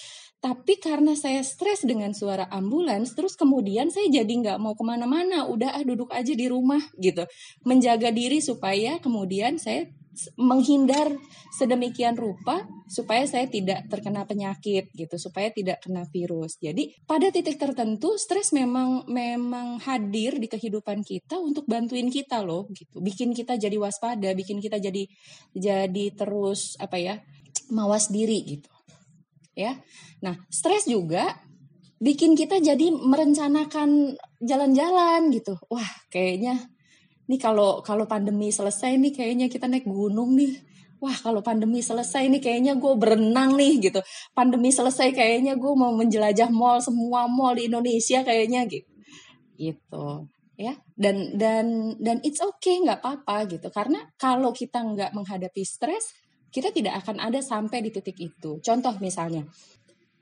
Tapi karena saya stres dengan suara ambulans, terus kemudian saya jadi nggak mau ke mana-mana. Udah ah duduk aja di rumah gitu. Menjaga diri supaya kemudian saya menghindar sedemikian rupa supaya saya tidak terkena penyakit gitu, supaya tidak kena virus. Jadi pada titik tertentu stres memang memang hadir di kehidupan kita untuk bantuin kita loh gitu. Bikin kita jadi waspada, bikin kita jadi jadi terus apa ya? mawas diri gitu. Ya. Nah, stres juga bikin kita jadi merencanakan jalan-jalan gitu. Wah, kayaknya nih kalau kalau pandemi selesai nih kayaknya kita naik gunung nih. Wah kalau pandemi selesai nih kayaknya gue berenang nih gitu. Pandemi selesai kayaknya gue mau menjelajah mall semua mall di Indonesia kayaknya gitu gitu. Ya dan dan dan it's okay nggak apa-apa gitu. Karena kalau kita nggak menghadapi stres kita tidak akan ada sampai di titik itu. Contoh misalnya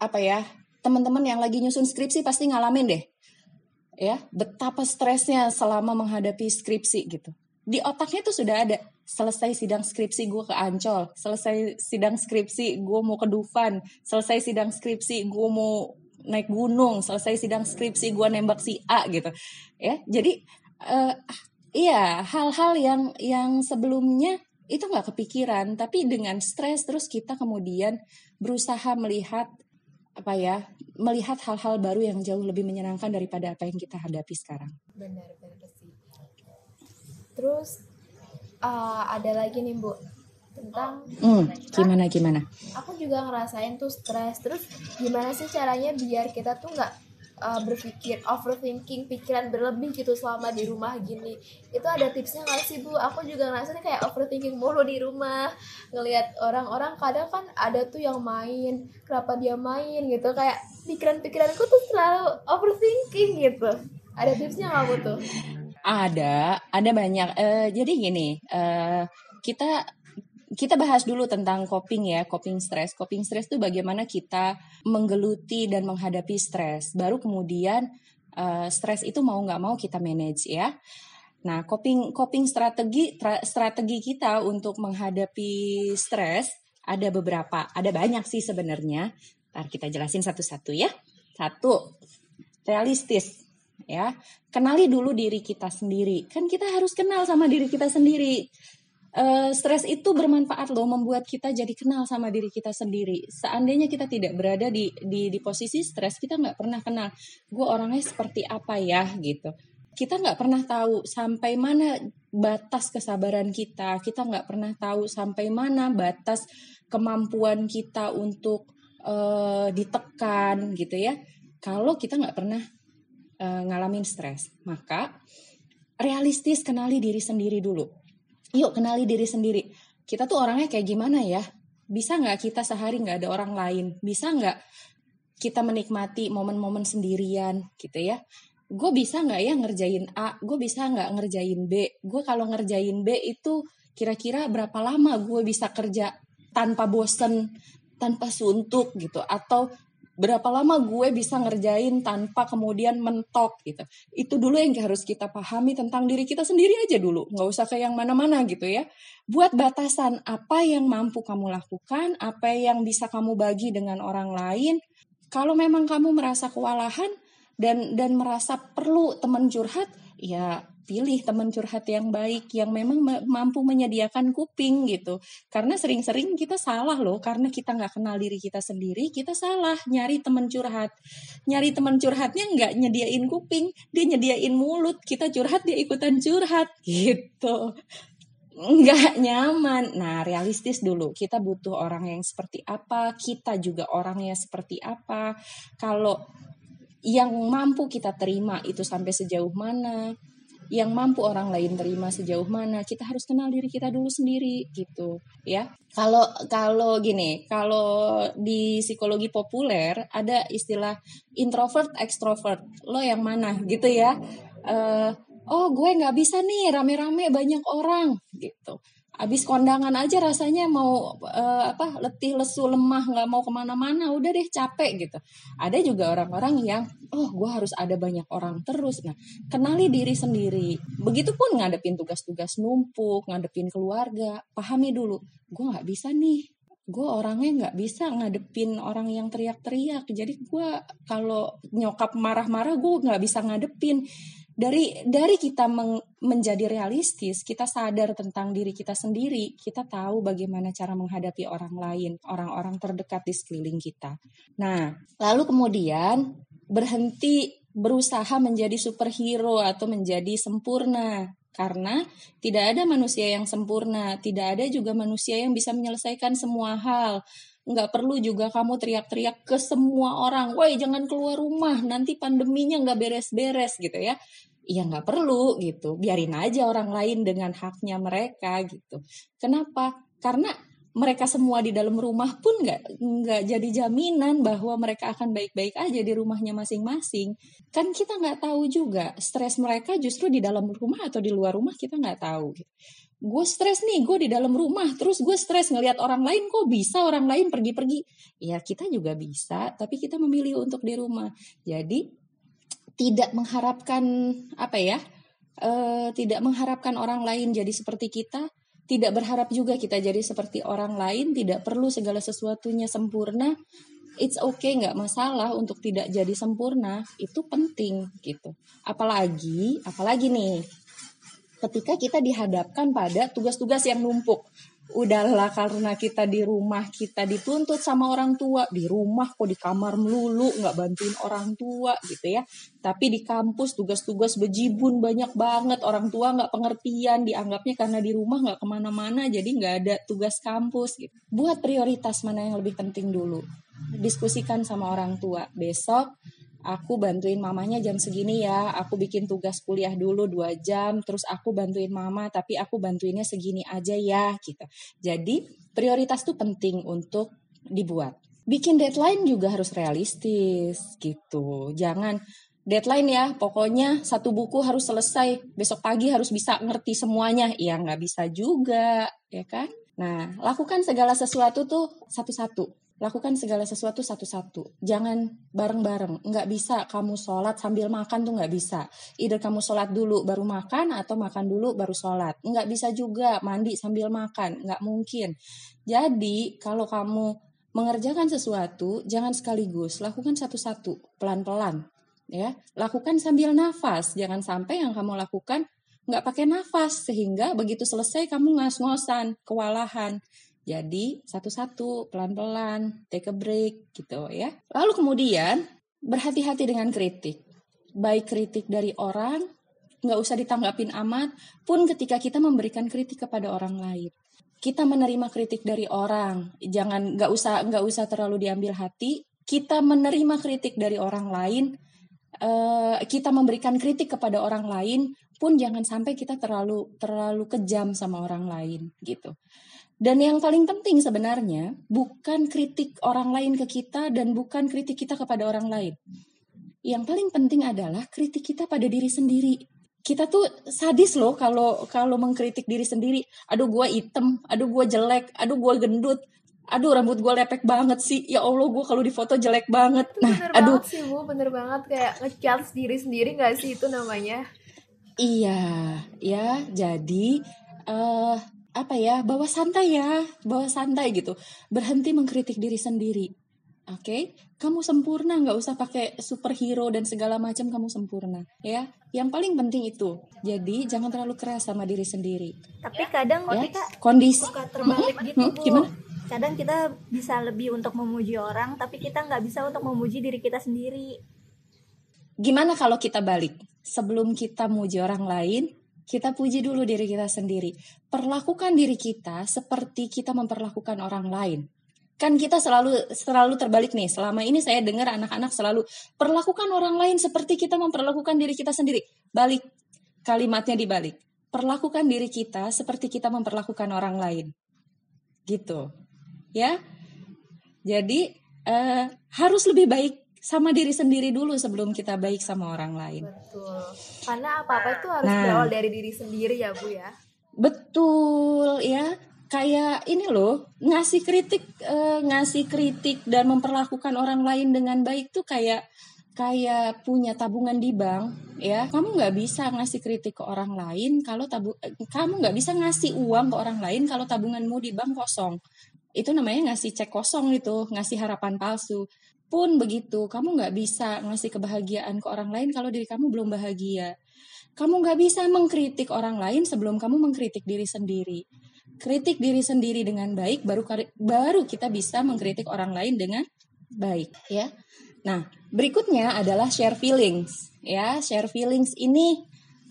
apa ya teman-teman yang lagi nyusun skripsi pasti ngalamin deh ya betapa stresnya selama menghadapi skripsi gitu. Di otaknya tuh sudah ada selesai sidang skripsi gue ke Ancol selesai sidang skripsi gue mau ke Dufan selesai sidang skripsi gue mau naik gunung selesai sidang skripsi gue nembak si A gitu. Ya jadi uh, iya hal-hal yang yang sebelumnya itu nggak kepikiran tapi dengan stres terus kita kemudian berusaha melihat apa ya melihat hal-hal baru yang jauh lebih menyenangkan daripada apa yang kita hadapi sekarang. Benar benar sih. Terus uh, ada lagi nih bu tentang hmm, gimana gimana? Aku juga ngerasain tuh stres. Terus gimana sih caranya biar kita tuh nggak uh, berpikir overthinking pikiran berlebih gitu selama di rumah gini. Itu ada tipsnya nggak sih bu? Aku juga ngerasain kayak overthinking mulu di rumah. Ngelihat orang-orang kadang kan ada tuh yang main kenapa dia main gitu. Kayak pikiran-pikiranku tuh selalu overthinking gitu. Ada tipsnya nggak bu tuh? Ada ada banyak. Uh, jadi gini uh, kita kita bahas dulu tentang coping ya, coping stress. Coping stress itu bagaimana kita menggeluti dan menghadapi stres. Baru kemudian uh, stres itu mau nggak mau kita manage ya. Nah, coping coping strategi strategi kita untuk menghadapi stres ada beberapa, ada banyak sih sebenarnya. Ntar kita jelasin satu-satu ya. Satu, realistis ya. Kenali dulu diri kita sendiri. Kan kita harus kenal sama diri kita sendiri uh, stres itu bermanfaat loh membuat kita jadi kenal sama diri kita sendiri. Seandainya kita tidak berada di di, di posisi stres, kita nggak pernah kenal gue orangnya seperti apa ya gitu. Kita nggak pernah tahu sampai mana batas kesabaran kita. Kita nggak pernah tahu sampai mana batas kemampuan kita untuk uh, ditekan gitu ya. Kalau kita nggak pernah uh, ngalamin stres, maka realistis kenali diri sendiri dulu yuk kenali diri sendiri. Kita tuh orangnya kayak gimana ya? Bisa nggak kita sehari nggak ada orang lain? Bisa nggak kita menikmati momen-momen sendirian gitu ya? Gue bisa nggak ya ngerjain A? Gue bisa nggak ngerjain B? Gue kalau ngerjain B itu kira-kira berapa lama gue bisa kerja tanpa bosen, tanpa suntuk gitu? Atau berapa lama gue bisa ngerjain tanpa kemudian mentok gitu. Itu dulu yang harus kita pahami tentang diri kita sendiri aja dulu. Nggak usah ke yang mana-mana gitu ya. Buat batasan apa yang mampu kamu lakukan, apa yang bisa kamu bagi dengan orang lain. Kalau memang kamu merasa kewalahan dan dan merasa perlu teman curhat, ya pilih teman curhat yang baik yang memang mampu menyediakan kuping gitu karena sering-sering kita salah loh karena kita nggak kenal diri kita sendiri kita salah nyari teman curhat nyari teman curhatnya nggak nyediain kuping dia nyediain mulut kita curhat dia ikutan curhat gitu nggak nyaman. Nah, realistis dulu. Kita butuh orang yang seperti apa, kita juga orangnya seperti apa. Kalau yang mampu kita terima itu sampai sejauh mana, yang mampu orang lain terima sejauh mana. Kita harus kenal diri kita dulu sendiri gitu ya. Kalau kalau gini kalau di psikologi populer ada istilah introvert extrovert. Lo yang mana gitu ya. Uh, oh gue nggak bisa nih rame-rame banyak orang gitu Abis kondangan aja rasanya mau uh, apa letih lesu lemah nggak mau ke mana-mana udah deh capek gitu. Ada juga orang-orang yang oh gue harus ada banyak orang terus. Nah kenali diri sendiri. Begitupun ngadepin tugas-tugas numpuk, ngadepin keluarga. Pahami dulu, gue nggak bisa nih gue orangnya nggak bisa ngadepin orang yang teriak-teriak jadi gue kalau nyokap marah-marah gue nggak bisa ngadepin dari dari kita meng, menjadi realistis, kita sadar tentang diri kita sendiri, kita tahu bagaimana cara menghadapi orang lain, orang-orang terdekat di sekeliling kita. Nah, lalu kemudian berhenti berusaha menjadi superhero atau menjadi sempurna karena tidak ada manusia yang sempurna, tidak ada juga manusia yang bisa menyelesaikan semua hal nggak perlu juga kamu teriak-teriak ke semua orang, woi jangan keluar rumah, nanti pandeminya nggak beres-beres gitu ya. Ya nggak perlu gitu, biarin aja orang lain dengan haknya mereka gitu. Kenapa? Karena mereka semua di dalam rumah pun nggak nggak jadi jaminan bahwa mereka akan baik-baik aja di rumahnya masing-masing. Kan kita nggak tahu juga stres mereka justru di dalam rumah atau di luar rumah kita nggak tahu. Gue stres nih, gue di dalam rumah, terus gue stres ngelihat orang lain kok bisa orang lain pergi-pergi. Ya kita juga bisa, tapi kita memilih untuk di rumah. Jadi tidak mengharapkan apa ya? Uh, tidak mengharapkan orang lain jadi seperti kita, tidak berharap juga kita jadi seperti orang lain, tidak perlu segala sesuatunya sempurna. it's okay nggak masalah untuk tidak jadi sempurna itu penting gitu apalagi apalagi nih ketika kita dihadapkan pada tugas-tugas yang numpuk. Udahlah karena kita di rumah kita dituntut sama orang tua. Di rumah kok di kamar melulu nggak bantuin orang tua gitu ya. Tapi di kampus tugas-tugas bejibun banyak banget. Orang tua nggak pengertian dianggapnya karena di rumah nggak ke mana-mana jadi nggak ada tugas kampus gitu. Buat prioritas mana yang lebih penting dulu? Diskusikan sama orang tua. Besok aku bantuin mamanya jam segini ya, aku bikin tugas kuliah dulu dua jam, terus aku bantuin mama, tapi aku bantuinnya segini aja ya, gitu. Jadi prioritas tuh penting untuk dibuat. Bikin deadline juga harus realistis, gitu. Jangan deadline ya, pokoknya satu buku harus selesai, besok pagi harus bisa ngerti semuanya, ya nggak bisa juga, ya kan? Nah, lakukan segala sesuatu tuh satu-satu lakukan segala sesuatu satu-satu. Jangan bareng-bareng. Nggak bisa kamu sholat sambil makan tuh nggak bisa. Either kamu sholat dulu baru makan atau makan dulu baru sholat. Nggak bisa juga mandi sambil makan. Nggak mungkin. Jadi kalau kamu mengerjakan sesuatu, jangan sekaligus. Lakukan satu-satu, pelan-pelan. ya Lakukan sambil nafas. Jangan sampai yang kamu lakukan nggak pakai nafas. Sehingga begitu selesai kamu ngas-ngosan, kewalahan. Jadi satu-satu, pelan-pelan, take a break gitu ya. Lalu kemudian berhati-hati dengan kritik. Baik kritik dari orang, nggak usah ditanggapin amat, pun ketika kita memberikan kritik kepada orang lain. Kita menerima kritik dari orang, jangan nggak usah nggak usah terlalu diambil hati. Kita menerima kritik dari orang lain, uh, kita memberikan kritik kepada orang lain, pun jangan sampai kita terlalu terlalu kejam sama orang lain gitu. Dan yang paling penting sebenarnya bukan kritik orang lain ke kita dan bukan kritik kita kepada orang lain. Yang paling penting adalah kritik kita pada diri sendiri. Kita tuh sadis loh kalau kalau mengkritik diri sendiri. Aduh gue item, aduh gue jelek, aduh gue gendut, aduh rambut gue lepek banget sih. Ya Allah gue kalau di foto jelek banget. Nah, bener aduh. banget sih bu, bener banget kayak ngechat diri sendiri gak sih itu namanya? Iya, ya jadi uh, apa ya bawa santai ya bawa santai gitu. Berhenti mengkritik diri sendiri. Oke? Okay? kamu sempurna nggak usah pakai superhero dan segala macam kamu sempurna. Ya yang paling penting itu. Jadi jangan terlalu keras sama diri sendiri. Tapi kadang ya? kita kondisi suka terbalik gitu hmm, gimana? Kadang kita bisa lebih untuk memuji orang tapi kita nggak bisa untuk memuji diri kita sendiri. Gimana kalau kita balik? Sebelum kita muji orang lain kita puji dulu diri kita sendiri. Perlakukan diri kita seperti kita memperlakukan orang lain. Kan kita selalu selalu terbalik nih. Selama ini saya dengar anak-anak selalu perlakukan orang lain seperti kita memperlakukan diri kita sendiri. Balik kalimatnya dibalik. Perlakukan diri kita seperti kita memperlakukan orang lain. Gitu. Ya. Jadi uh, harus lebih baik sama diri sendiri dulu sebelum kita baik sama orang lain. Betul. Karena apa-apa itu harus nah, berawal dari diri sendiri ya, Bu ya. Betul, ya. Kayak ini loh, ngasih kritik eh, ngasih kritik dan memperlakukan orang lain dengan baik tuh kayak kayak punya tabungan di bank ya kamu nggak bisa ngasih kritik ke orang lain kalau tabu eh, kamu nggak bisa ngasih uang ke orang lain kalau tabunganmu di bank kosong itu namanya ngasih cek kosong itu ngasih harapan palsu pun begitu, kamu nggak bisa ngasih kebahagiaan ke orang lain kalau diri kamu belum bahagia. Kamu nggak bisa mengkritik orang lain sebelum kamu mengkritik diri sendiri. Kritik diri sendiri dengan baik, baru baru kita bisa mengkritik orang lain dengan baik, ya. Nah, berikutnya adalah share feelings, ya. Share feelings ini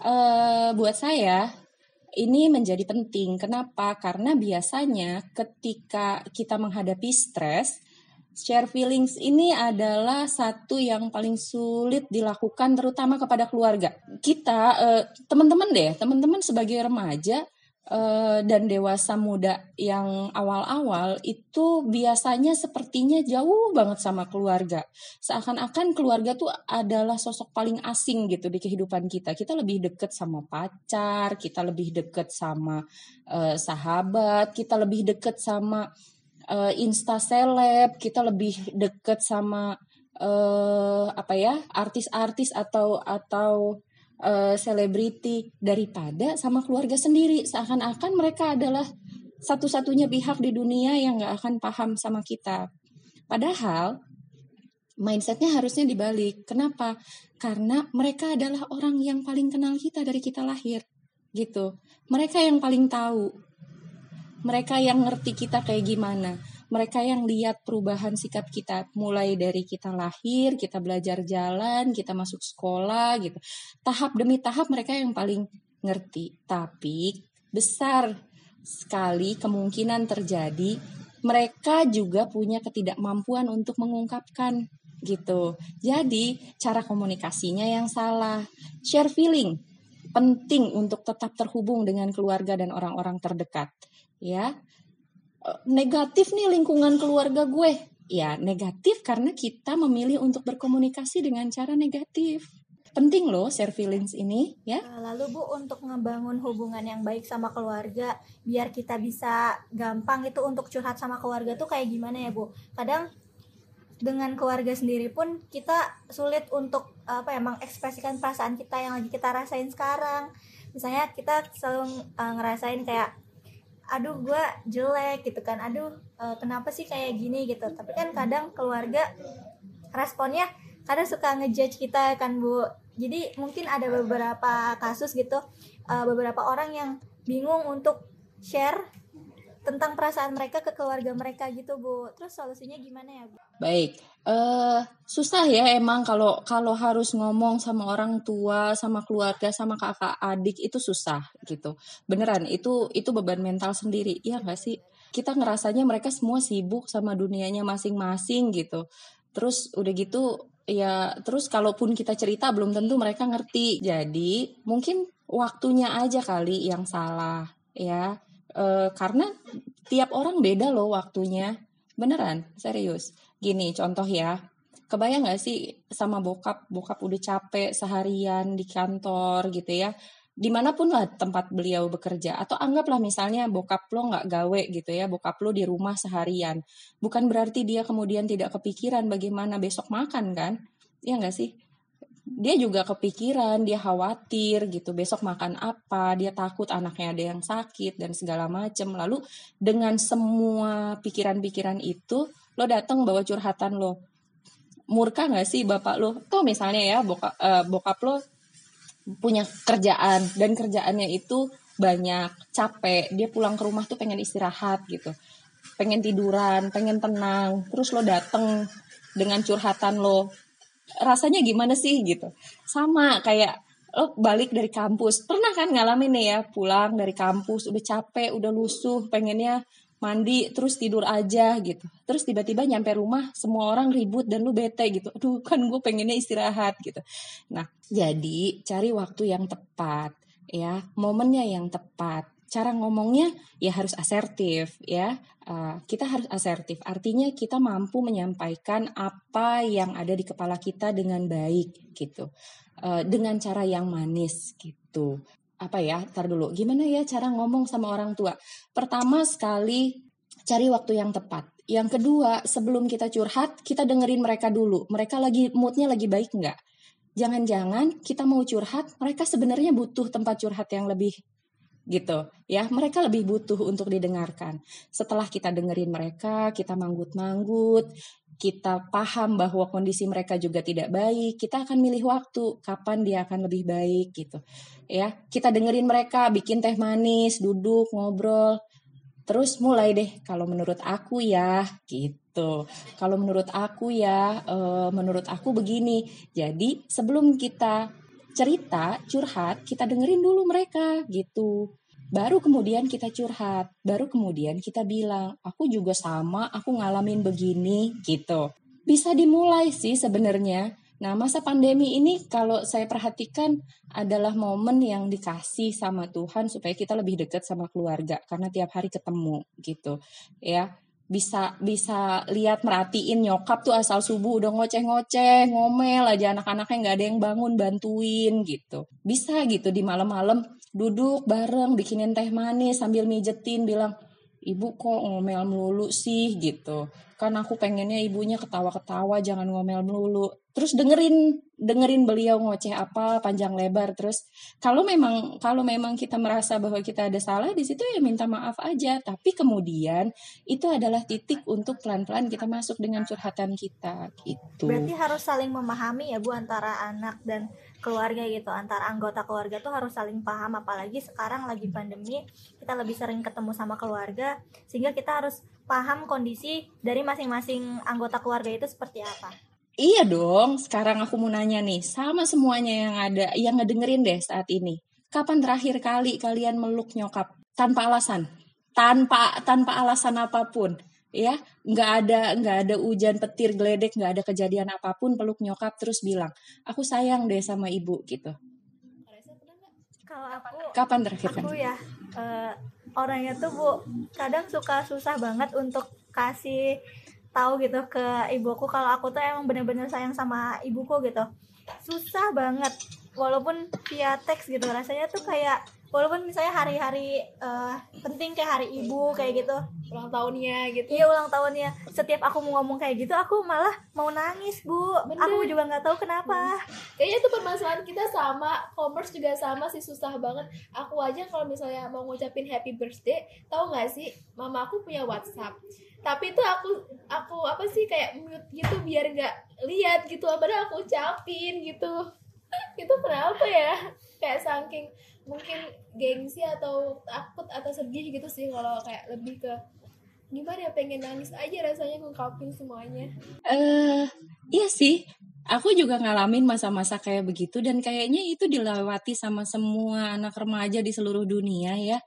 uh, buat saya ini menjadi penting. Kenapa? Karena biasanya ketika kita menghadapi stres, Share feelings ini adalah satu yang paling sulit dilakukan terutama kepada keluarga. Kita uh, teman-teman deh, teman-teman sebagai remaja uh, dan dewasa muda yang awal-awal itu biasanya sepertinya jauh banget sama keluarga. Seakan-akan keluarga tuh adalah sosok paling asing gitu di kehidupan kita. Kita lebih deket sama pacar, kita lebih deket sama uh, sahabat, kita lebih deket sama uh, insta seleb kita lebih deket sama uh, apa ya artis-artis atau atau eh, selebriti uh, daripada sama keluarga sendiri seakan-akan mereka adalah satu-satunya pihak di dunia yang nggak akan paham sama kita padahal mindsetnya harusnya dibalik. Kenapa? Karena mereka adalah orang yang paling kenal kita dari kita lahir, gitu. Mereka yang paling tahu. Mereka yang ngerti kita kayak gimana. Mereka yang lihat perubahan sikap kita mulai dari kita lahir, kita belajar jalan, kita masuk sekolah gitu. Tahap demi tahap mereka yang paling ngerti. Tapi besar sekali kemungkinan terjadi mereka juga punya ketidakmampuan untuk mengungkapkan gitu. Jadi cara komunikasinya yang salah. Share feeling penting untuk tetap terhubung dengan keluarga dan orang-orang terdekat. Ya, e, negatif nih lingkungan keluarga gue. Ya, negatif karena kita memilih untuk berkomunikasi dengan cara negatif. Penting loh feelings ini ya. Nah, Lalu Bu untuk ngebangun hubungan yang baik sama keluarga biar kita bisa gampang itu untuk curhat sama keluarga tuh kayak gimana ya Bu? Kadang dengan keluarga sendiri pun kita sulit untuk apa ya mengekspresikan perasaan kita yang lagi kita rasain sekarang misalnya kita selalu uh, ngerasain kayak aduh gue jelek gitu kan. Aduh uh, kenapa sih kayak gini? gitu. Tapi kan kadang keluarga responnya kadang suka ngejudge kita kan bu. Jadi mungkin ada beberapa kasus gitu uh, beberapa orang yang bingung untuk share tentang perasaan mereka ke keluarga mereka gitu bu. Terus solusinya gimana ya bu? Baik. Uh, susah ya emang kalau kalau harus ngomong sama orang tua sama keluarga sama kakak adik itu susah gitu. Beneran itu itu beban mental sendiri. Ya nggak sih? Kita ngerasanya mereka semua sibuk sama dunianya masing-masing gitu. Terus udah gitu ya terus kalaupun kita cerita belum tentu mereka ngerti. Jadi mungkin waktunya aja kali yang salah ya uh, karena tiap orang beda loh waktunya. Beneran serius. Gini contoh ya. Kebayang gak sih sama bokap? Bokap udah capek seharian di kantor gitu ya. Di mana pun lah tempat beliau bekerja. Atau anggaplah misalnya bokap lo nggak gawe gitu ya. Bokap lo di rumah seharian. Bukan berarti dia kemudian tidak kepikiran bagaimana besok makan kan? Ya nggak sih dia juga kepikiran, dia khawatir gitu, besok makan apa, dia takut anaknya ada yang sakit dan segala macem. Lalu dengan semua pikiran-pikiran itu, lo datang bawa curhatan lo. Murka nggak sih bapak lo? Tuh misalnya ya, bokap, uh, bokap lo punya kerjaan dan kerjaannya itu banyak, capek, dia pulang ke rumah tuh pengen istirahat gitu. Pengen tiduran, pengen tenang, terus lo dateng dengan curhatan lo, rasanya gimana sih gitu. Sama kayak lo balik dari kampus. Pernah kan ngalamin nih ya pulang dari kampus udah capek udah lusuh pengennya mandi terus tidur aja gitu. Terus tiba-tiba nyampe rumah semua orang ribut dan lu bete gitu. Aduh kan gue pengennya istirahat gitu. Nah jadi cari waktu yang tepat ya. Momennya yang tepat cara ngomongnya ya harus asertif ya. Uh, kita harus asertif. Artinya kita mampu menyampaikan apa yang ada di kepala kita dengan baik gitu. Uh, dengan cara yang manis gitu. Apa ya? Tar dulu. Gimana ya cara ngomong sama orang tua? Pertama sekali cari waktu yang tepat. Yang kedua, sebelum kita curhat, kita dengerin mereka dulu. Mereka lagi moodnya lagi baik nggak? Jangan-jangan kita mau curhat, mereka sebenarnya butuh tempat curhat yang lebih gitu. Ya mereka lebih butuh untuk didengarkan. Setelah kita dengerin mereka kita manggut-manggut kita paham bahwa kondisi mereka juga tidak baik kita akan milih waktu kapan dia akan lebih baik gitu. Ya kita dengerin mereka bikin teh manis duduk ngobrol. Terus mulai deh kalau menurut aku ya gitu. Kalau menurut aku ya e, menurut aku begini. Jadi sebelum kita cerita, curhat, kita dengerin dulu mereka gitu. Baru kemudian kita curhat, baru kemudian kita bilang, aku juga sama, aku ngalamin begini gitu. Bisa dimulai sih sebenarnya. Nah, masa pandemi ini kalau saya perhatikan adalah momen yang dikasih sama Tuhan supaya kita lebih dekat sama keluarga karena tiap hari ketemu gitu. Ya, bisa bisa lihat merhatiin nyokap tuh asal subuh udah ngoceh-ngoceh ngomel aja anak-anaknya nggak ada yang bangun bantuin gitu. Bisa gitu di malam-malam duduk bareng bikinin teh manis sambil mijetin bilang ibu kok ngomel melulu sih? gitu. Kan aku pengennya ibunya ketawa-ketawa jangan ngomel melulu terus dengerin dengerin beliau ngoceh apa panjang lebar. Terus kalau memang kalau memang kita merasa bahwa kita ada salah di situ ya minta maaf aja. Tapi kemudian itu adalah titik untuk pelan-pelan kita masuk dengan curhatan kita gitu. Berarti harus saling memahami ya Bu antara anak dan keluarga gitu, antara anggota keluarga tuh harus saling paham. Apalagi sekarang lagi pandemi, kita lebih sering ketemu sama keluarga. Sehingga kita harus paham kondisi dari masing-masing anggota keluarga itu seperti apa. Iya dong, sekarang aku mau nanya nih, sama semuanya yang ada, yang ngedengerin deh saat ini. Kapan terakhir kali kalian meluk nyokap tanpa alasan, tanpa tanpa alasan apa pun, ya? Nggak ada nggak ada hujan petir geledek, nggak ada kejadian apa pun, peluk nyokap terus bilang, aku sayang deh sama ibu gitu. Kalau aku Kapan terakhir aku kali? ya eh, orangnya tuh Bu kadang suka susah banget untuk kasih tahu gitu ke ibuku kalau aku tuh emang bener-bener sayang sama ibuku gitu. Susah banget walaupun via teks gitu rasanya tuh kayak walaupun misalnya hari-hari eh, penting kayak hari ibu kayak gitu. Ulang tahunnya gitu. Iya ulang tahunnya. Setiap aku mau ngomong kayak gitu aku malah mau nangis bu. Bener. aku juga nggak tahu kenapa. Kayaknya itu permasalahan kita sama commerce juga sama sih susah banget. Aku aja kalau misalnya mau ngucapin happy birthday tahu nggak sih? Mama aku punya WhatsApp tapi itu aku aku apa sih kayak mute gitu biar nggak lihat gitu padahal aku ucapin gitu [laughs] itu kenapa ya kayak saking mungkin gengsi atau takut atau sedih gitu sih kalau kayak lebih ke gimana ya pengen nangis aja rasanya ngungkapin semuanya Eh, iya sih. Aku juga ngalamin masa-masa kayak begitu dan kayaknya itu dilewati sama semua anak remaja di seluruh dunia ya.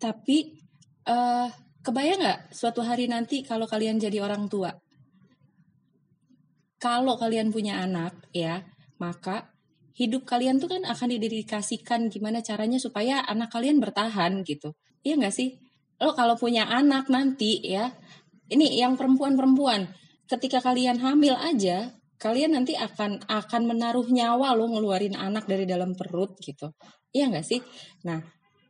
Tapi eh kebayang nggak suatu hari nanti kalau kalian jadi orang tua? Kalau kalian punya anak ya, maka hidup kalian tuh kan akan didedikasikan gimana caranya supaya anak kalian bertahan gitu. Iya nggak sih? Lo kalau punya anak nanti ya, ini yang perempuan-perempuan, ketika kalian hamil aja, kalian nanti akan akan menaruh nyawa lo ngeluarin anak dari dalam perut gitu. Iya nggak sih? Nah,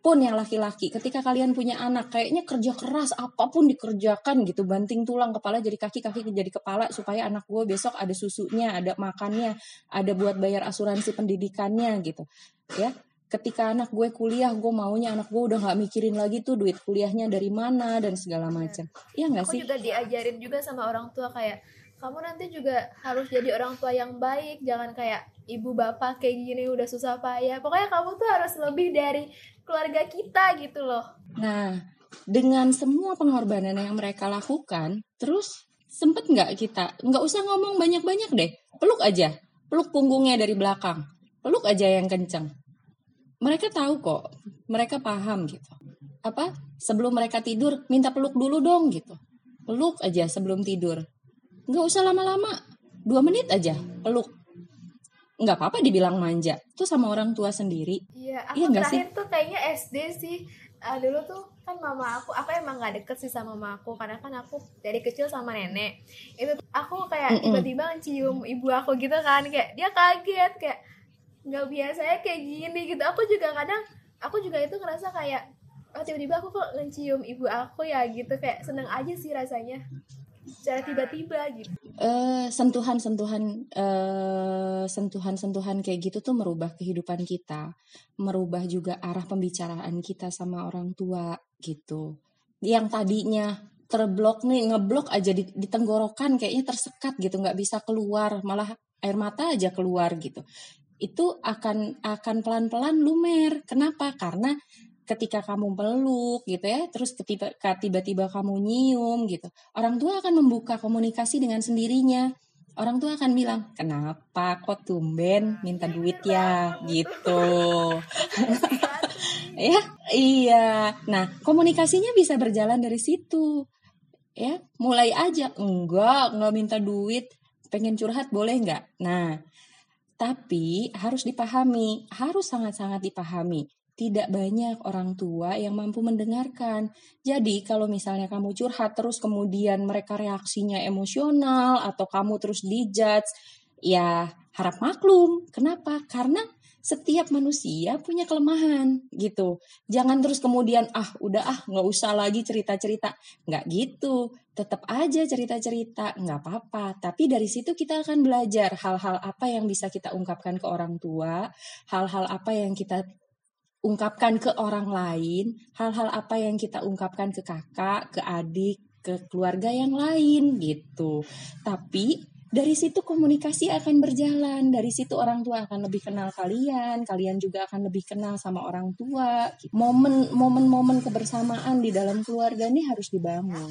pun yang laki-laki, ketika kalian punya anak, kayaknya kerja keras apa pun dikerjakan gitu, banting tulang kepala jadi kaki, kaki jadi kepala supaya anak gue besok ada susunya, ada makannya, ada buat bayar asuransi pendidikannya gitu. Ya, ketika anak gue kuliah, gue maunya anak gue udah nggak mikirin lagi tuh duit kuliahnya dari mana dan segala macam. Iya nggak aku sih? juga diajarin juga sama orang tua kayak kamu nanti juga harus jadi orang tua yang baik jangan kayak ibu bapak kayak gini udah susah payah pokoknya kamu tuh harus lebih dari keluarga kita gitu loh Nah, dengan semua pengorbanan yang mereka lakukan, terus sempet nggak kita, nggak usah ngomong banyak-banyak deh, peluk aja, peluk punggungnya dari belakang, peluk aja yang kenceng. Mereka tahu kok, mereka paham gitu. Apa? Sebelum mereka tidur, minta peluk dulu dong gitu. Peluk aja sebelum tidur. Nggak usah lama-lama, dua menit aja peluk. Nggak apa-apa dibilang manja, itu sama orang tua sendiri. iya aku Iya nggak terakhir tuh kayaknya SD sih. Ah, dulu tuh kan mama aku aku emang nggak deket sih sama mama aku. Karena kan aku dari kecil sama nenek. Itu tuh aku kayak tiba-tiba cium ibu aku gitu kan. Kayak dia kaget kayak nggak biasanya kayak gini gitu. Aku juga kadang aku juga itu ngerasa kayak oh tiba-tiba aku kok ngecium ibu aku ya gitu. Kayak seneng aja sih rasanya secara tiba-tiba gitu eh sentuhan-sentuhan eh sentuhan-sentuhan kayak gitu tuh merubah kehidupan kita, merubah juga arah pembicaraan kita sama orang tua gitu. Yang tadinya terblok nih, ngeblok aja di, di tenggorokan kayaknya tersekat gitu, nggak bisa keluar, malah air mata aja keluar gitu. Itu akan akan pelan-pelan lumer. Kenapa? Karena ketika kamu peluk gitu ya, terus ketiba- tiba-tiba kamu nyium gitu, orang tua akan membuka komunikasi dengan sendirinya. Orang tua akan bilang, kenapa kok tumben minta duit ya gitu. [laughs] ya, iya. Nah, komunikasinya bisa berjalan dari situ. Ya, mulai aja, enggak, enggak minta duit, pengen curhat boleh enggak? Nah, tapi harus dipahami, harus sangat-sangat dipahami. Tidak banyak orang tua yang mampu mendengarkan. Jadi kalau misalnya kamu curhat terus kemudian mereka reaksinya emosional atau kamu terus dijudge, ya harap maklum. Kenapa? Karena setiap manusia punya kelemahan gitu. Jangan terus kemudian ah udah ah nggak usah lagi cerita-cerita. Nggak gitu. Tetap aja cerita-cerita, nggak apa-apa. Tapi dari situ kita akan belajar hal-hal apa yang bisa kita ungkapkan ke orang tua, hal-hal apa yang kita ungkapkan ke orang lain, hal-hal apa yang kita ungkapkan ke kakak, ke adik, ke keluarga yang lain gitu. Tapi dari situ komunikasi akan berjalan, dari situ orang tua akan lebih kenal kalian, kalian juga akan lebih kenal sama orang tua. Momen momen-momen kebersamaan di dalam keluarga ini harus dibangun.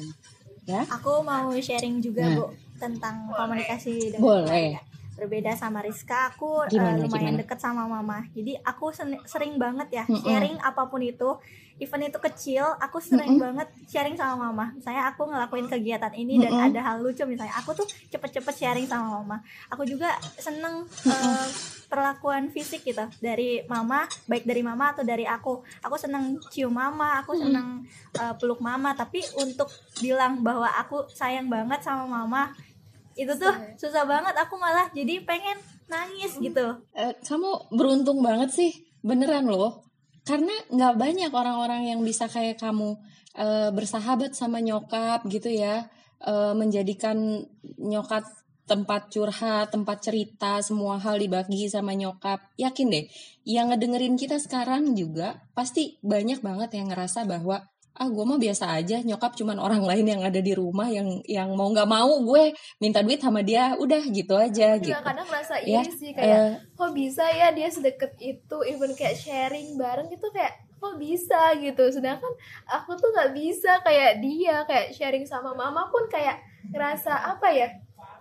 Ya. Aku mau sharing juga, Nah. Bu, tentang komunikasi dengan Boleh. keluarga. Berbeda sama Rizka, aku eh, Gimana, lumayan gimana? deket sama mama. Jadi aku sering banget ya Mm-mm. sharing apa pun itu, even itu kecil, aku sering Mm-mm. banget sharing sama mama. Misalnya aku ngelakuin kegiatan ini dan Mm-mm. ada hal lucu misalnya, aku tuh cepet-cepet sharing sama mama. Aku juga seneng eh, perlakuan fisik gitu dari mama, baik dari mama atau dari aku. Aku seneng cium mama, aku seneng eh, peluk mama. Tapi untuk bilang bahwa aku sayang banget sama mama, itu tuh susah banget. Aku malah jadi pengen nangis gitu. Eh, kamu beruntung banget sih, beneran loh. Karena nggak banyak orang-orang yang bisa kayak kamu eh, bersahabat sama nyokap gitu ya, eh, menjadikan nyokap tempat curhat, tempat cerita, semua hal dibagi sama nyokap. Yakin deh, yang ngedengerin kita sekarang juga pasti banyak banget yang ngerasa bahwa ah gue mah biasa aja nyokap cuman orang lain yang ada di rumah yang yang mau nggak mau gue minta duit sama dia udah gitu aja gitu. juga kadang merasa Ya, iri sih kayak Eh, kok bisa ya dia sedekat itu even kayak sharing bareng gitu kayak kok bisa gitu? Sedangkan aku tuh nggak bisa kayak dia kayak sharing sama mama pun kayak ngerasa apa ya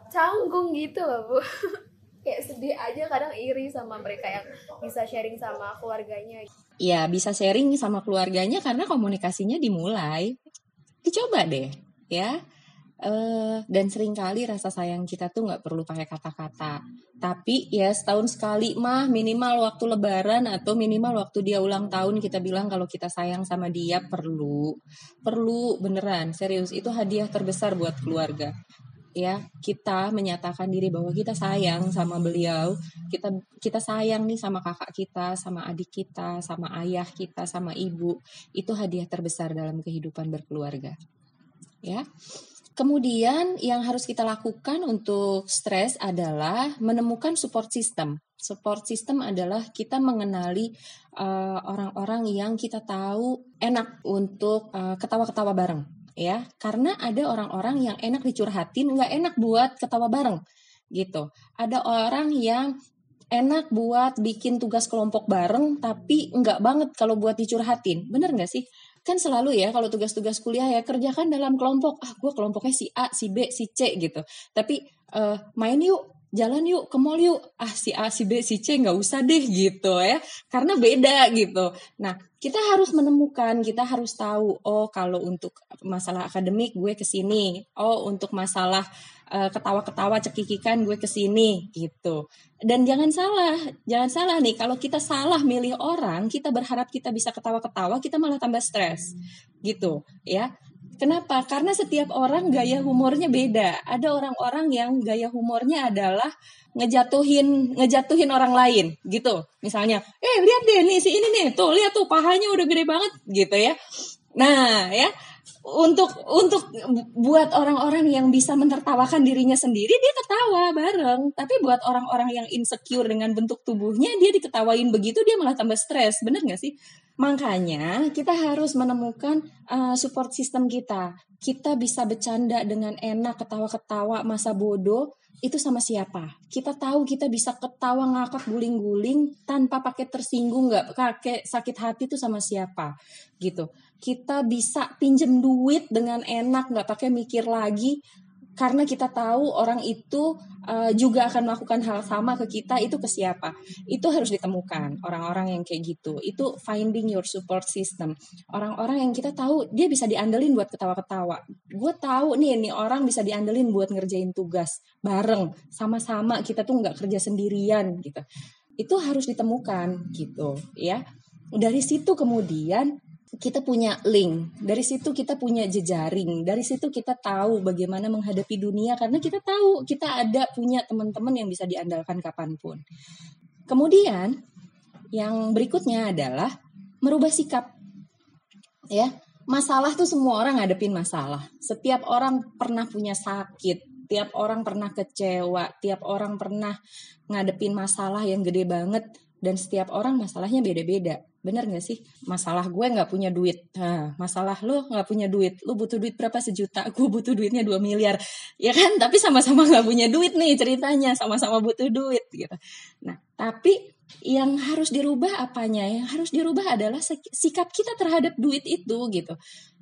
canggung gitu loh bu. [laughs] Kayak sedih aja kadang iri sama mereka yang bisa sharing sama keluarganya ya bisa sharing sama keluarganya karena komunikasinya dimulai. Dicoba deh, ya. Eh dan sering kali rasa sayang kita tuh nggak perlu pakai kata-kata. Tapi ya setahun sekali mah minimal waktu lebaran atau minimal waktu dia ulang tahun kita bilang kalau kita sayang sama dia perlu. Perlu beneran, serius. Itu hadiah terbesar buat keluarga. Ya, kita menyatakan diri bahwa kita sayang sama beliau, kita kita sayang nih sama kakak kita, sama adik kita, sama ayah kita, sama ibu. Itu hadiah terbesar dalam kehidupan berkeluarga. Ya. Kemudian yang harus kita lakukan untuk stres adalah menemukan support system. Support system adalah kita mengenali uh, orang-orang yang kita tahu enak untuk uh, ketawa-ketawa bareng, ya. Karena ada orang-orang yang enak dicurhatin, nggak enak buat ketawa bareng, gitu. Ada orang yang enak buat bikin tugas kelompok bareng, tapi nggak banget kalau buat dicurhatin. Bener nggak sih? kan selalu ya kalau tugas-tugas kuliah ya kerjakan dalam kelompok ah gue kelompoknya si A si B si C gitu tapi eh, main yuk jalan yuk ke mall yuk ah si A si B si C nggak usah deh gitu ya karena beda gitu nah kita harus menemukan kita harus tahu oh kalau untuk masalah akademik gue ke sini oh untuk masalah eh, ketawa-ketawa cekikikan gue ke sini gitu dan jangan salah, jangan salah nih kalau kita salah milih orang, kita berharap kita bisa ketawa-ketawa, kita malah tambah stres. Gitu, ya. Kenapa? Karena setiap orang gaya humornya beda. Ada orang-orang yang gaya humornya adalah ngejatuhin ngejatuhin orang lain gitu. Misalnya, "Eh, lihat deh nih si ini nih, tuh lihat tuh pahanya udah gede banget." gitu ya. Nah, ya untuk untuk buat orang-orang yang bisa menertawakan dirinya sendiri dia ketawa bareng tapi buat orang-orang yang insecure dengan bentuk tubuhnya dia diketawain begitu dia malah tambah stres bener gak sih makanya kita harus menemukan uh, support system kita. Kita bisa bercanda dengan enak ketawa-ketawa masa bodoh itu sama siapa? Kita tahu kita bisa ketawa ngakak guling-guling tanpa pakai tersinggung nggak pakai sakit hati itu sama siapa? Gitu. Kita bisa pinjem duit dengan enak nggak pakai mikir lagi karena kita tahu orang itu uh, juga akan melakukan hal sama ke kita itu ke siapa? Itu harus ditemukan orang-orang yang kayak gitu. Itu finding your support system. Orang-orang yang kita tahu dia bisa diandelin buat ketawa-ketawa. Gue tahu nih nih orang bisa diandelin buat ngerjain tugas bareng. Sama-sama kita tuh nggak kerja sendirian gitu. Itu harus ditemukan gitu ya. Dari situ kemudian kita punya link, dari situ kita punya jejaring, dari situ kita tahu bagaimana menghadapi dunia karena kita tahu kita ada punya teman-teman yang bisa diandalkan kapan pun. Kemudian yang berikutnya adalah merubah sikap. Ya, masalah tuh semua orang ngadepin masalah. Setiap orang pernah punya sakit, tiap orang pernah kecewa, tiap orang pernah ngadepin masalah yang gede banget dan setiap orang masalahnya beda-beda. Bener gak sih? Masalah gue nggak punya duit. Nah, masalah lo nggak punya duit. Lo butuh duit berapa sejuta? [laughs] Gue butuh duitnya 2 miliar. Ya kan? [laughs] Tapi sama-sama nggak punya duit nih ceritanya. Sama-sama butuh duit gitu. Nah, tapi yang harus dirubah apanya? Yang harus dirubah adalah sikap kita terhadap duit itu gitu.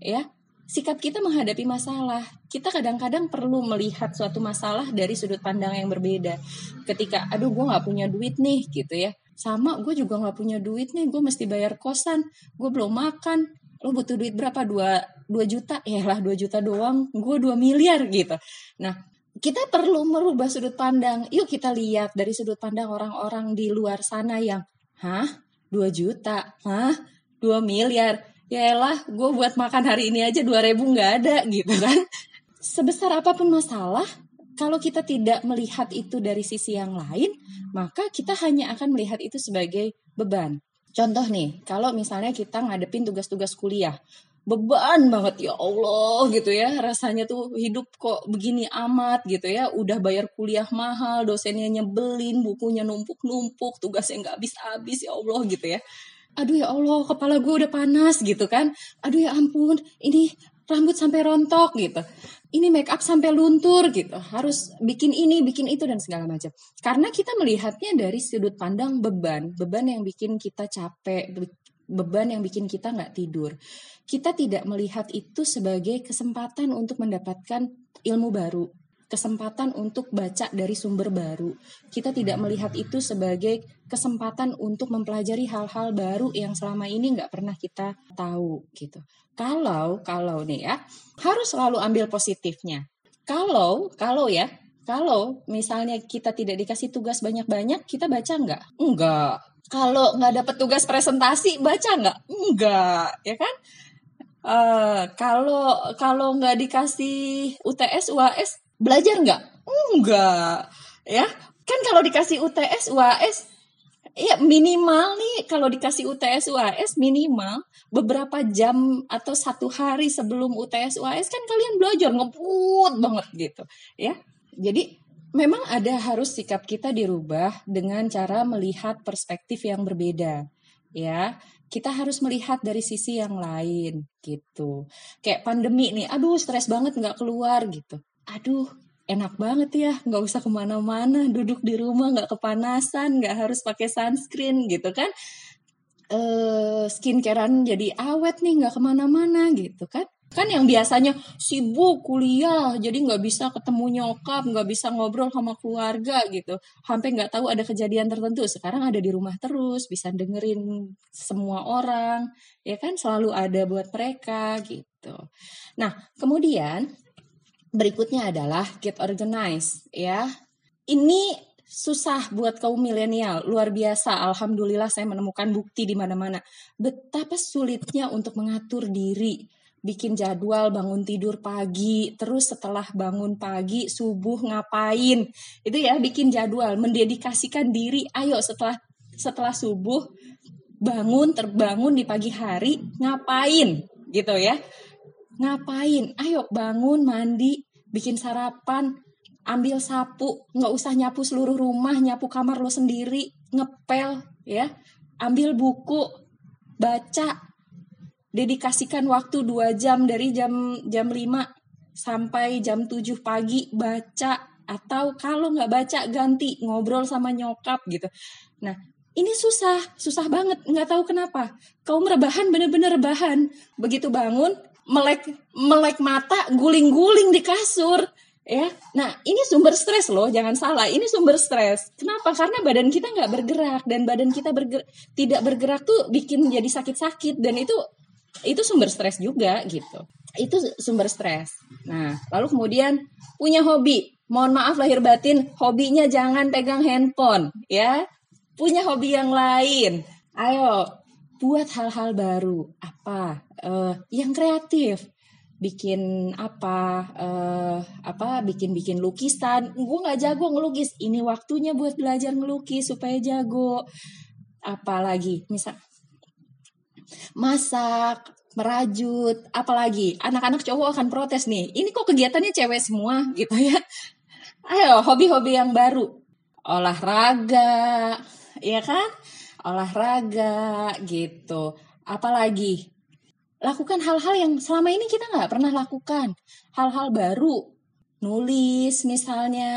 Ya, sikap kita menghadapi masalah. Kita kadang-kadang perlu melihat suatu masalah dari sudut pandang yang berbeda. Ketika, aduh gue nggak punya duit nih gitu ya sama gue juga nggak punya duit nih gue mesti bayar kosan. Gue belum makan. Lo butuh duit berapa? Dua dua juta? Ya lah dua juta doang. Gue dua miliar gitu. Nah kita perlu merubah sudut pandang. Yuk kita lihat dari sudut pandang orang-orang di luar sana yang hah? Dua juta? Hah? Dua miliar? Ya lah gue buat makan hari ini aja dua ribu nggak ada gitu kan. Sebesar apa pun masalah kalau kita tidak melihat itu dari sisi yang lain, maka kita hanya akan melihat itu sebagai beban. Contoh nih, kalau misalnya kita ngadepin tugas-tugas kuliah, beban banget ya Allah gitu ya. Rasanya tuh hidup kok begini amat gitu ya. Udah bayar kuliah mahal dosennya nyebelin bukunya numpuk-numpuk tugasnya nggak habis-habis ya Allah gitu ya. Aduh ya Allah kepala gue udah panas gitu kan. Aduh ya ampun ini rambut sampai rontok gitu. Ini make up sampai luntur gitu. Harus bikin ini bikin itu dan segala macam. Karena kita melihatnya dari sudut pandang beban. Beban yang bikin kita capek beban yang bikin kita nggak tidur. Kita tidak melihat itu sebagai kesempatan untuk mendapatkan ilmu baru kesempatan untuk baca dari sumber baru. Kita tidak melihat itu sebagai kesempatan untuk mempelajari hal-hal baru yang selama ini nggak pernah kita tahu gitu. Kalau kalau nih ya harus selalu ambil positifnya. Kalau kalau ya kalau misalnya kita tidak dikasih tugas banyak-banyak, kita baca nggak? Enggak. Kalau nggak dapat tugas presentasi, baca nggak? Enggak, ya kan? Uh, kalau kalau nggak dikasih UTS, UAS, belajar nggak? Enggak, ya. Kan kalau dikasih UTS, UAS, ya minimal nih kalau dikasih UTS, UAS minimal beberapa jam atau satu hari sebelum UTS, UAS kan kalian belajar ngebut banget gitu, ya. Jadi memang ada harus sikap kita dirubah dengan cara melihat perspektif yang berbeda, ya kita harus melihat dari sisi yang lain gitu. Kayak pandemi nih, aduh stres banget nggak keluar gitu aduh enak banget ya nggak usah ke mana-mana duduk di rumah nggak kepanasan nggak harus pakai sunscreen gitu kan. Eh skincarean jadi awet nih nggak ke mana-mana gitu kan. Kan yang biasanya sibuk kuliah jadi nggak bisa ketemu nyokap nggak bisa ngobrol sama keluarga gitu. Sampai nggak tahu ada kejadian tertentu. Sekarang ada di rumah terus bisa dengerin semua orang ya kan selalu ada buat mereka gitu. Nah kemudian berikutnya adalah get organized ya. Ini susah buat kaum milenial, luar biasa. Alhamdulillah saya menemukan bukti di mana-mana. Betapa sulitnya untuk mengatur diri, bikin jadwal bangun tidur pagi, terus setelah bangun pagi subuh ngapain. Itu ya bikin jadwal, mendedikasikan diri. Ayo setelah setelah subuh bangun terbangun di pagi hari ngapain gitu ya Ngapain? Ayo bangun, mandi, bikin sarapan, ambil sapu, nggak usah nyapu seluruh rumah, nyapu kamar lo sendiri, ngepel, ya. Ambil buku, baca, dedikasikan waktu dua jam dari jam jam 5 sampai jam 7 pagi baca atau kalau nggak baca ganti ngobrol sama nyokap gitu. Nah, ini susah, susah banget, nggak tahu kenapa. Kau merebahan bener-bener rebahan. Begitu bangun, melek melek mata guling-guling di kasur ya. Nah ini sumber stres loh jangan salah. Ini sumber stres. Kenapa? Karena badan kita nggak bergerak dan badan kita bergerak, tidak bergerak tuh bikin jadi sakit-sakit dan itu itu sumber stres juga gitu. Itu sumber stres. Nah lalu kemudian punya hobi. Mohon maaf lahir batin hobinya jangan pegang handphone ya. Punya hobi yang lain. Ayo buat hal-hal baru. Apa? Uh, yang kreatif. Bikin apa? Uh, apa? Bikin bikin lukisan. Gue nggak jago ngelukis. Ini waktunya buat belajar ngelukis supaya jago. Apalagi misal masak merajut. Apalagi anak-anak cowok akan protes nih. Ini kok kegiatannya cewek semua? Gitu ya. Ayo hobi-hobi yang baru. Olahraga. Ya kan olahraga gitu. Apalagi lakukan hal-hal yang selama ini kita nggak pernah lakukan. Hal-hal baru nulis misalnya.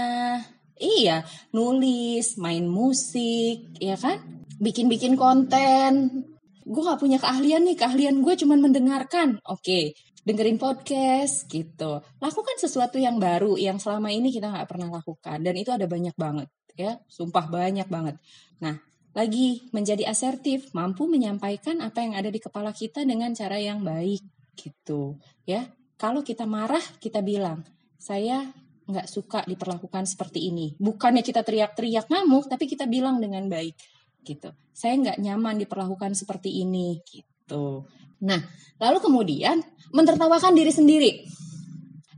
Iya nulis main musik ya kan? Bikin-bikin konten. Gue gak punya keahlian nih keahlian gue cuman mendengarkan. Oke dengerin podcast gitu. Lakukan sesuatu yang baru yang selama ini kita nggak pernah lakukan. Dan itu ada banyak banget ya. Sumpah banyak banget. Nah lagi menjadi asertif mampu menyampaikan apa yang ada di kepala kita dengan cara yang baik gitu ya kalau kita marah kita bilang saya nggak suka diperlakukan seperti ini bukannya kita teriak-teriak ngamuk tapi kita bilang dengan baik gitu. Saya nggak nyaman diperlakukan seperti ini gitu. Nah, lalu kemudian mentertawakan diri sendiri.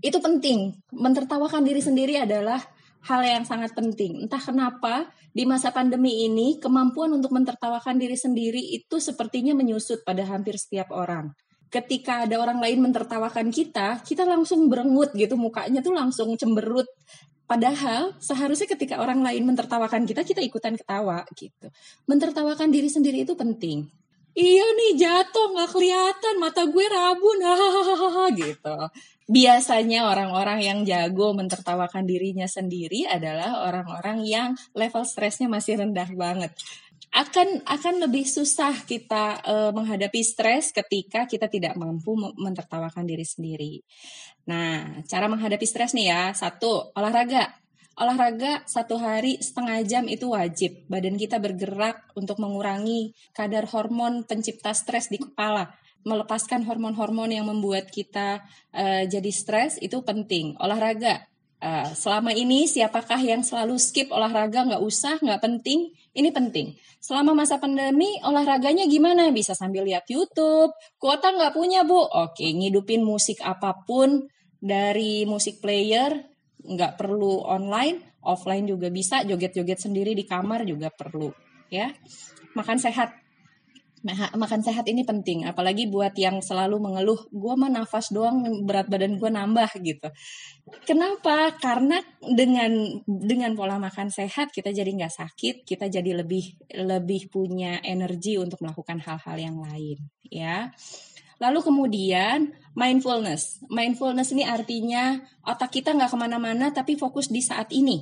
Itu penting. Mentertawakan diri sendiri adalah hal yang sangat penting. Entah kenapa di masa pandemi ini kemampuan untuk mentertawakan diri sendiri itu sepertinya menyusut pada hampir setiap orang. Ketika ada orang lain mentertawakan kita, kita langsung berengut gitu mukanya tuh langsung cemberut Padahal seharusnya ketika orang lain mentertawakan kita, kita ikutan ketawa gitu. Mentertawakan diri sendiri itu penting. Iya nih jatuh nggak kelihatan mata gue rabun [laughs] hahaha gitu. Biasanya orang-orang yang jago mentertawakan dirinya sendiri adalah orang-orang yang level stresnya masih rendah banget akan akan lebih susah kita uh, menghadapi stres ketika kita tidak mampu mentertawakan diri sendiri. Nah, cara menghadapi stres nih ya, satu olahraga. Olahraga satu hari setengah jam itu wajib. Badan kita bergerak untuk mengurangi kadar hormon pencipta stres di kepala. Melepaskan hormon-hormon yang membuat kita uh, jadi stres itu penting. Olahraga. Uh, selama ini siapakah yang selalu skip olahraga? Nggak usah nggak penting. Ini penting. Selama masa pandemi olahraganya gimana? Bisa sambil lihat YouTube. Kuota nggak punya bu? Oke ngidupin musik apa pun dari musik player nggak perlu online. Offline juga bisa joget-joget sendiri di kamar juga perlu ya. Makan sehat makan sehat ini penting apalagi buat yang selalu mengeluh gue mah nafas doang berat badan gue nambah gitu. Kenapa? Karena dengan dengan pola makan sehat kita jadi nggak sakit kita jadi lebih lebih punya energi untuk melakukan hal-hal yang lain ya. Lalu kemudian mindfulness. Mindfulness ini artinya otak kita nggak ke mana-mana tapi fokus di saat ini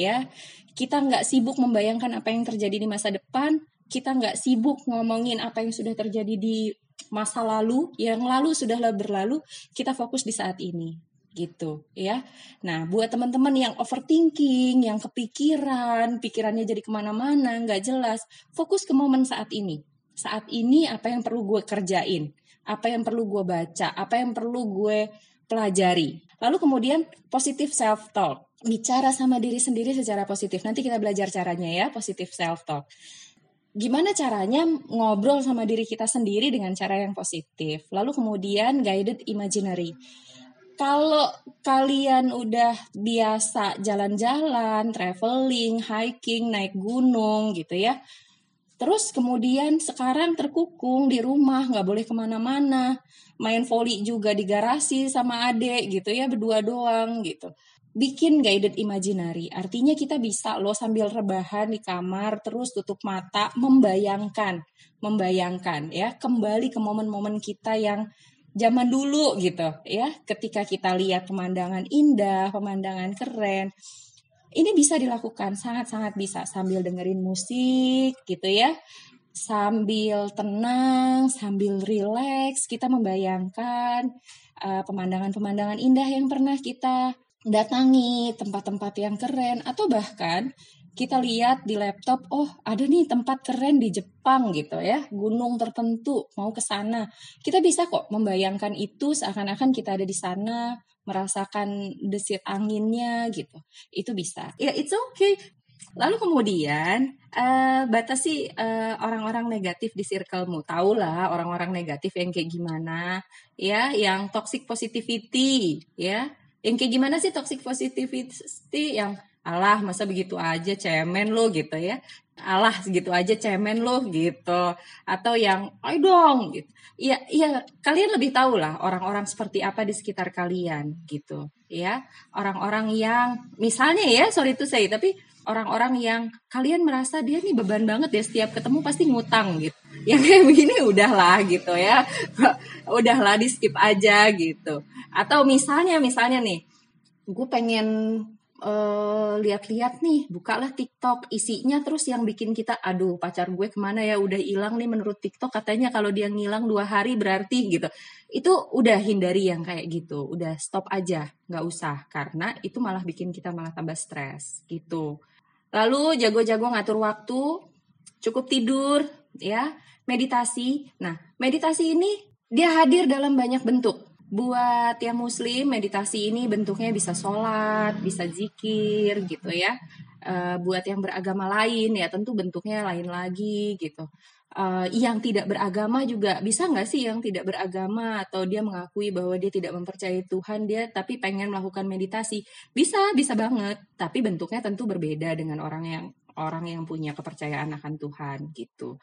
ya. Kita nggak sibuk membayangkan apa yang terjadi di masa depan kita nggak sibuk ngomongin apa yang sudah terjadi di masa lalu, yang lalu sudahlah berlalu, kita fokus di saat ini gitu ya. Nah buat teman-teman yang overthinking, yang kepikiran, pikirannya jadi ke mana-mana, nggak jelas, fokus ke momen saat ini. Saat ini apa yang perlu gue kerjain, apa yang perlu gue baca, apa yang perlu gue pelajari. Lalu kemudian positive self talk, bicara sama diri sendiri secara positif. Nanti kita belajar caranya ya, positive self talk gimana caranya ngobrol sama diri kita sendiri dengan cara yang positif. Lalu kemudian guided imaginary. Kalau kalian udah biasa jalan-jalan, traveling, hiking, naik gunung gitu ya. Terus kemudian sekarang terkukung di rumah, nggak boleh ke mana-mana. Main volley juga di garasi sama adek gitu ya, berdua doang gitu bikin guided imaginary. Artinya kita bisa loh sambil rebahan di kamar terus tutup mata membayangkan, membayangkan ya kembali ke momen-momen kita yang zaman dulu gitu ya. Ketika kita lihat pemandangan indah, pemandangan keren. Ini bisa dilakukan sangat-sangat bisa sambil dengerin musik gitu ya. Sambil tenang, sambil rileks, kita membayangkan uh, pemandangan-pemandangan indah yang pernah kita datangi tempat-tempat yang keren atau bahkan kita lihat di laptop oh ada nih tempat keren di Jepang gitu ya. Gunung tertentu mau ke sana. Kita bisa kok membayangkan itu seakan-akan kita ada di sana merasakan desit anginnya gitu. Itu bisa. Ya it's okay. Lalu kemudian uh, batasi uh, orang-orang negatif di circlemu. Tahulah orang-orang negatif yang kayak gimana ya yang toxic positivity ya yang kayak gimana sih toxic positivity? Yang alah masa begitu aja cemen lo gitu ya. Alah segitu aja cemen lo gitu. Atau yang ayo dong gitu. Iya, iya, kalian lebih tahu lah orang-orang seperti apa di sekitar kalian gitu, ya. Orang-orang yang misalnya ya, sorry to say, tapi orang-orang yang kalian merasa dia nih beban banget ya setiap ketemu pasti ngutang gitu. Yang [laughs] kayak begini udahlah gitu ya. [laughs] udahlah di skip aja gitu. Atau misalnya misalnya nih, gue pengen uh, lihat-lihat nih, bukalah TikTok, isinya terus yang bikin kita, aduh pacar gue ke mana ya, udah hilang nih menurut TikTok. Katanya kalau dia ngilang dua hari berarti gitu. Itu udah hindari yang kayak gitu, udah stop aja, nggak usah, karena itu malah bikin kita malah tambah stres. Gitu. Lalu jago-jago ngatur waktu, cukup tidur, ya, meditasi. Nah, meditasi ini dia hadir dalam banyak bentuk buat yang muslim meditasi ini bentuknya bisa sholat, bisa zikir gitu ya. Uh, buat yang beragama lain ya tentu bentuknya lain lagi gitu. Uh, yang tidak beragama juga bisa nggak sih yang tidak beragama atau dia mengakui bahwa dia tidak mempercayai Tuhan dia tapi pengen melakukan meditasi bisa bisa banget tapi bentuknya tentu berbeda dengan orang yang orang yang punya kepercayaan akan Tuhan gitu.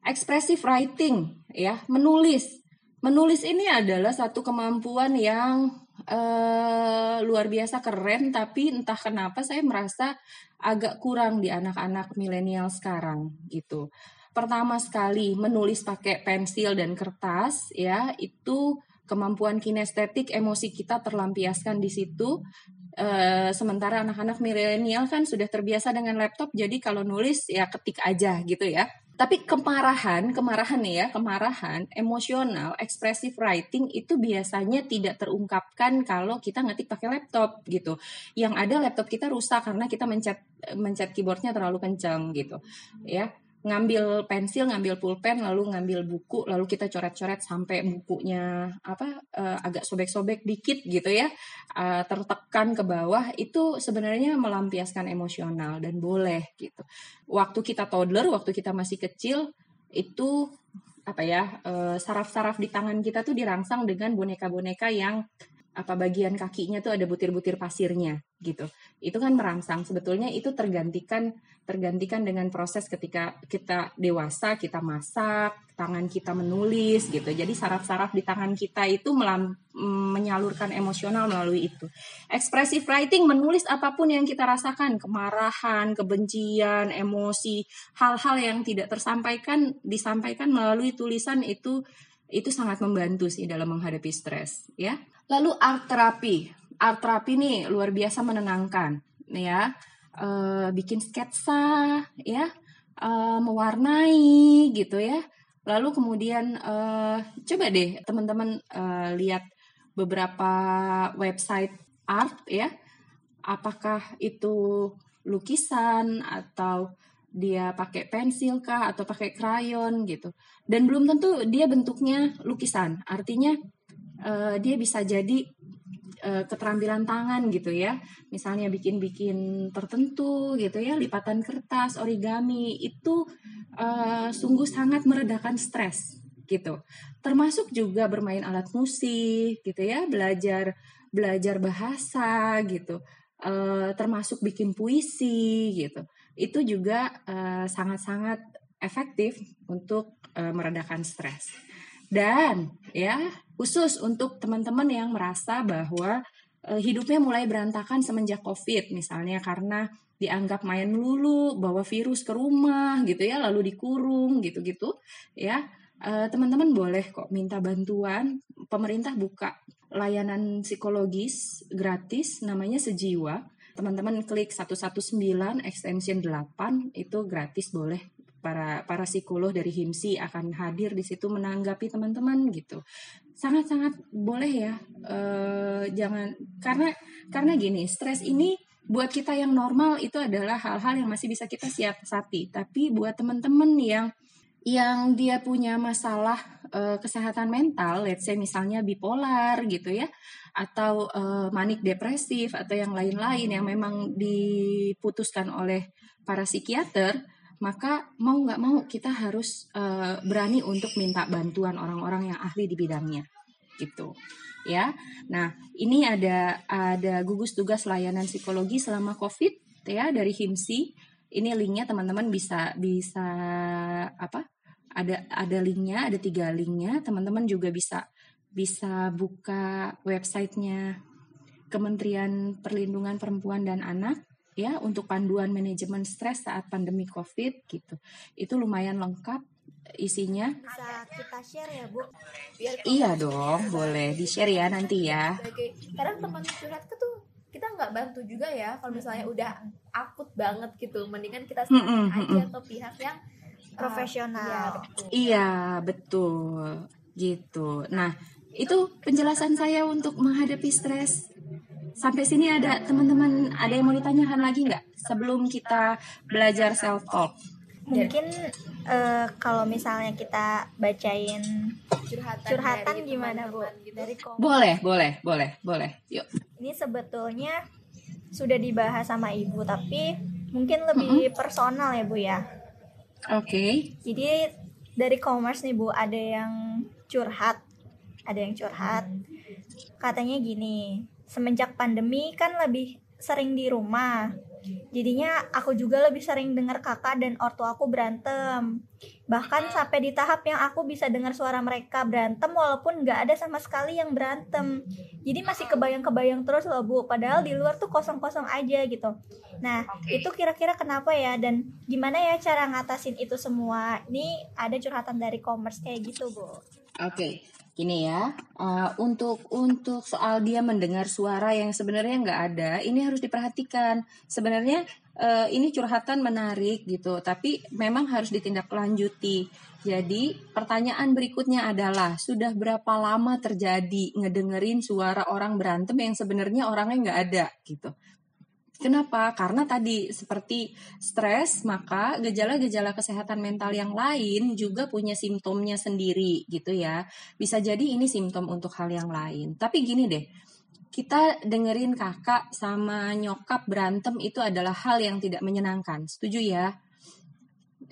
Expressive writing ya menulis Menulis ini adalah satu kemampuan yang uh, luar biasa keren, tapi entah kenapa saya merasa agak kurang di anak-anak milenial sekarang gitu. Pertama sekali menulis pakai pensil dan kertas ya itu kemampuan kinestetik emosi kita terlampiaskan di situ. Uh, sementara anak-anak milenial kan sudah terbiasa dengan laptop, jadi kalau nulis ya ketik aja gitu ya. Tapi kemarahan, kemarahan ya, kemarahan emosional, expressive writing itu biasanya tidak terungkapkan kalau kita ngetik pakai laptop gitu. Yang ada laptop kita rusak karena kita mencet mencet keyboardnya terlalu kencang gitu. Ya, ngambil pensil, ngambil pulpen, lalu ngambil buku, lalu kita coret-coret sampai bukunya apa uh, agak sobek-sobek dikit gitu ya, uh, tertekan ke bawah itu sebenarnya melampiaskan emosional dan boleh gitu. Waktu kita toddler, waktu kita masih kecil itu apa ya saraf saraf-saraf di tangan kita tuh dirangsang dengan boneka-boneka yang apa bagian kakinya tuh ada butir-butir pasirnya gitu. Itu kan merangsang. Sebetulnya itu tergantikan tergantikan dengan proses ketika kita dewasa, kita masak, tangan kita menulis gitu. Jadi saraf-saraf di tangan kita itu melam, menyalurkan emosional melalui itu. Expressive writing menulis apa pun yang kita rasakan, kemarahan, kebencian, emosi, hal-hal yang tidak tersampaikan disampaikan melalui tulisan itu itu sangat membantu sih dalam menghadapi stres ya. Lalu art terapi. Art terapi nih luar biasa menenangkan ya. E, bikin sketsa ya, e, mewarnai gitu ya. Lalu kemudian e, coba deh teman-teman e, lihat beberapa website art ya. Apakah itu lukisan atau dia pakai pensil kah atau pakai krayon gitu. Dan belum tentu dia bentuknya lukisan. Artinya uh, dia bisa jadi uh, keterampilan tangan gitu ya. Misalnya bikin-bikin tertentu gitu ya, lipatan kertas, origami itu uh, sungguh sangat meredakan stres gitu. Termasuk juga bermain alat musik gitu ya, belajar belajar bahasa gitu. Uh, termasuk bikin puisi gitu itu juga eh, sangat-sangat uh, efektif untuk uh, meredakan stres. Dan ya khusus untuk teman-teman yang merasa bahwa uh, hidupnya mulai berantakan semenjak COVID misalnya karena dianggap main lulu, bawa virus ke rumah gitu ya, lalu dikurung gitu-gitu ya. teman-teman boleh kok minta bantuan. Pemerintah buka layanan psikologis gratis namanya Sejiwa teman-teman klik 119 extension 8 itu gratis boleh para para psikolog dari HIMSI akan hadir di situ menanggapi teman-teman gitu. Sangat-sangat boleh ya. E, jangan karena karena gini, stres ini buat kita yang normal itu adalah hal-hal yang masih bisa kita siasati. Tapi buat teman-teman yang yang dia punya masalah uh, kesehatan mental, let's say misalnya bipolar gitu ya, atau uh, manik depresif atau yang lain-lain yang memang diputuskan oleh para psikiater, maka mau nggak mau kita harus uh, berani untuk minta bantuan orang-orang yang ahli di bidangnya, gitu ya. Nah ini ada ada gugus tugas layanan psikologi selama COVID ya dari HIMSI. Ini linknya teman-teman bisa bisa apa? Ada ada linknya, ada tiga linknya. Teman-teman juga bisa bisa buka websitenya Kementerian Perlindungan Perempuan dan Anak ya untuk panduan manajemen stres saat pandemi COVID gitu. Itu lumayan lengkap isinya. Bisa kita share ya Bu? biar Iya dong, boleh di-share ya nanti ya. kadang teman curhat ke tuh kita nggak bantu juga ya kalau misalnya udah akut banget gitu mendingan kita Mm-mm, serahkan aja mm-mm. ke pihak yang Profesional. iya, betul. Iya, betul. Gitu. Nah, itu penjelasan saya untuk menghadapi stres. Sampai sini ada teman-teman ada yang mau ditanyakan lagi nggak sebelum kita belajar self talk? Mungkin eh, kalau misalnya kita bacain curhatan curhatan dari gimana Bu? teman-teman gitu. Dari kom- Boleh, boleh, boleh, boleh. Yuk. Ini sebetulnya sudah dibahas sama Ibu tapi mungkin lebih personal ya Bu ya. Oke. Jadi dari commerce nih Bu, ada yang curhat. Ada yang curhat. Katanya gini, semenjak pandemi kan lebih sering di rumah. Jadinya aku juga lebih sering dengar kakak dan ortu aku berantem. Bahkan sampai di tahap yang aku bisa dengar suara mereka berantem walaupun nggak ada sama sekali yang berantem. Jadi masih kebayang-kebayang terus loh Bu, padahal di luar tuh kosong-kosong aja gitu. Nah, itu kira-kira kenapa ya dan gimana ya cara ngatasin itu semua? Ini ada curhatan dari commerce kayak gitu, Bu. Oke, gini ya. uh, untuk untuk soal dia mendengar suara yang sebenarnya nggak ada, ini harus diperhatikan. Sebenarnya uh, ini curhatan menarik gitu, tapi memang harus ditindaklanjuti. Jadi pertanyaan berikutnya adalah sudah berapa lama terjadi ngedengerin suara orang berantem yang sebenarnya orangnya nggak ada gitu. Kenapa? Karena tadi seperti stres, maka gejala-gejala kesehatan mental yang lain juga punya simptomnya sendiri gitu ya. Bisa jadi ini simptom untuk hal yang lain. Tapi gini deh, kita dengerin kakak sama nyokap berantem itu adalah hal yang tidak menyenangkan. Setuju ya?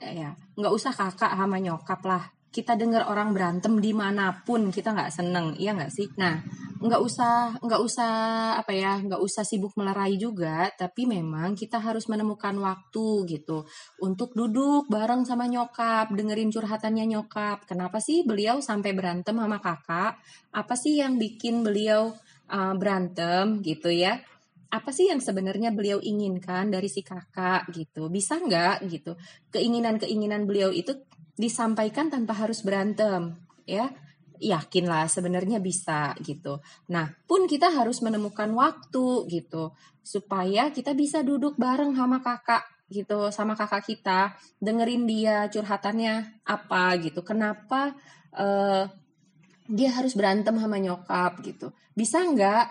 Ya, nggak usah kakak sama nyokap lah. Kita denger orang berantem di mana pun kita nggak seneng, iya nggak sih? Nah, nggak usah nggak usah apa ya nggak usah sibuk melerai juga tapi memang kita harus menemukan waktu gitu untuk duduk bareng sama nyokap dengerin curhatannya nyokap. Kenapa sih beliau sampai berantem sama kakak? Apa sih yang bikin beliau uh, berantem gitu ya? Apa sih yang sebenarnya beliau inginkan dari si kakak gitu? Bisa nggak gitu? Keinginan-keinginan beliau itu disampaikan tanpa harus berantem ya yakinlah sebenarnya bisa gitu. Nah, pun kita harus menemukan waktu gitu supaya kita bisa duduk bareng sama kakak gitu, sama kakak kita, dengerin dia curhatannya apa gitu. Kenapa eh, dia harus berantem sama nyokap gitu? Bisa nggak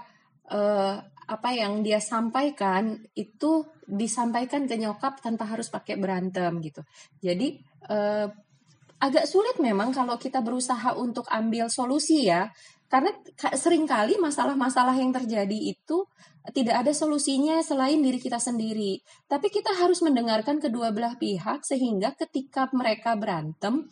eh, apa yang dia sampaikan itu disampaikan ke nyokap tanpa harus pakai berantem gitu. Jadi eh, agak sulit memang kalau kita berusaha untuk ambil solusi ya. Karena sering kali masalah-masalah yang terjadi itu tidak ada solusinya selain diri kita sendiri. Tapi kita harus mendengarkan kedua belah pihak sehingga ketika mereka berantem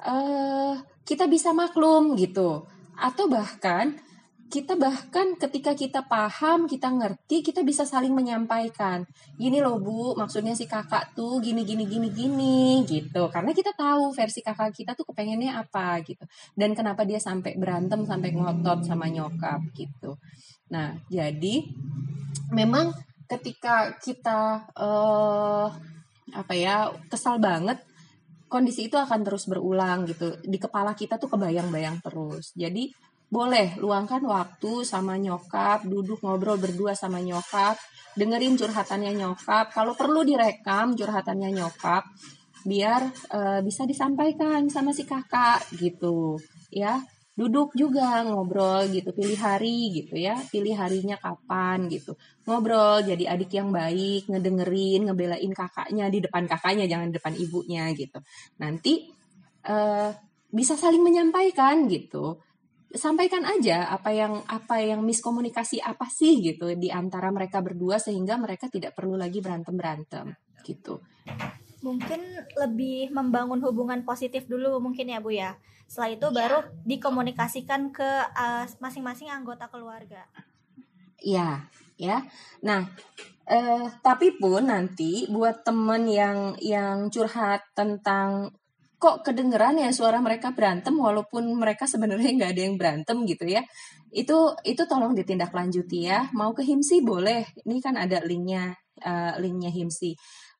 uh, kita bisa maklum gitu. Atau bahkan kita bahkan ketika kita paham, kita ngerti, kita bisa saling menyampaikan. Gini loh Bu, maksudnya si kakak tuh gini gini gini gini gitu. Karena kita tahu versi kakak kita tuh kepengennya apa gitu. Dan kenapa dia sampai berantem sampai ngotot sama nyokap gitu. Nah, jadi memang ketika kita uh, apa ya kesal banget kondisi itu akan terus berulang gitu di kepala kita tuh kebayang-bayang terus jadi boleh luangkan waktu sama nyokap, duduk ngobrol berdua sama nyokap, dengerin curhatannya nyokap. Kalau perlu direkam curhatannya nyokap, biar uh, bisa disampaikan sama si kakak gitu, ya. Duduk juga ngobrol gitu, pilih hari gitu ya, pilih harinya kapan gitu. Ngobrol jadi adik yang baik, ngedengerin, ngebelain kakaknya di depan kakaknya, jangan di depan ibunya gitu. Nanti uh, bisa saling menyampaikan gitu sampaikan aja apa yang apa yang miskomunikasi apa sih gitu di antara mereka berdua sehingga mereka tidak perlu lagi berantem berantem gitu. Mungkin lebih membangun hubungan positif dulu mungkin ya Bu ya. Setelah itu baru dikomunikasikan ke masing masing-masing anggota keluarga. Iya, ya. Nah, Eh, tapi pun nanti buat temen yang yang curhat tentang kok kedengeran ya suara mereka berantem walaupun mereka sebenarnya nggak ada yang berantem gitu ya. Itu itu tolong ditindaklanjuti ya. Mau ke himsi boleh. Ini kan ada linknya uh, linknya himsi.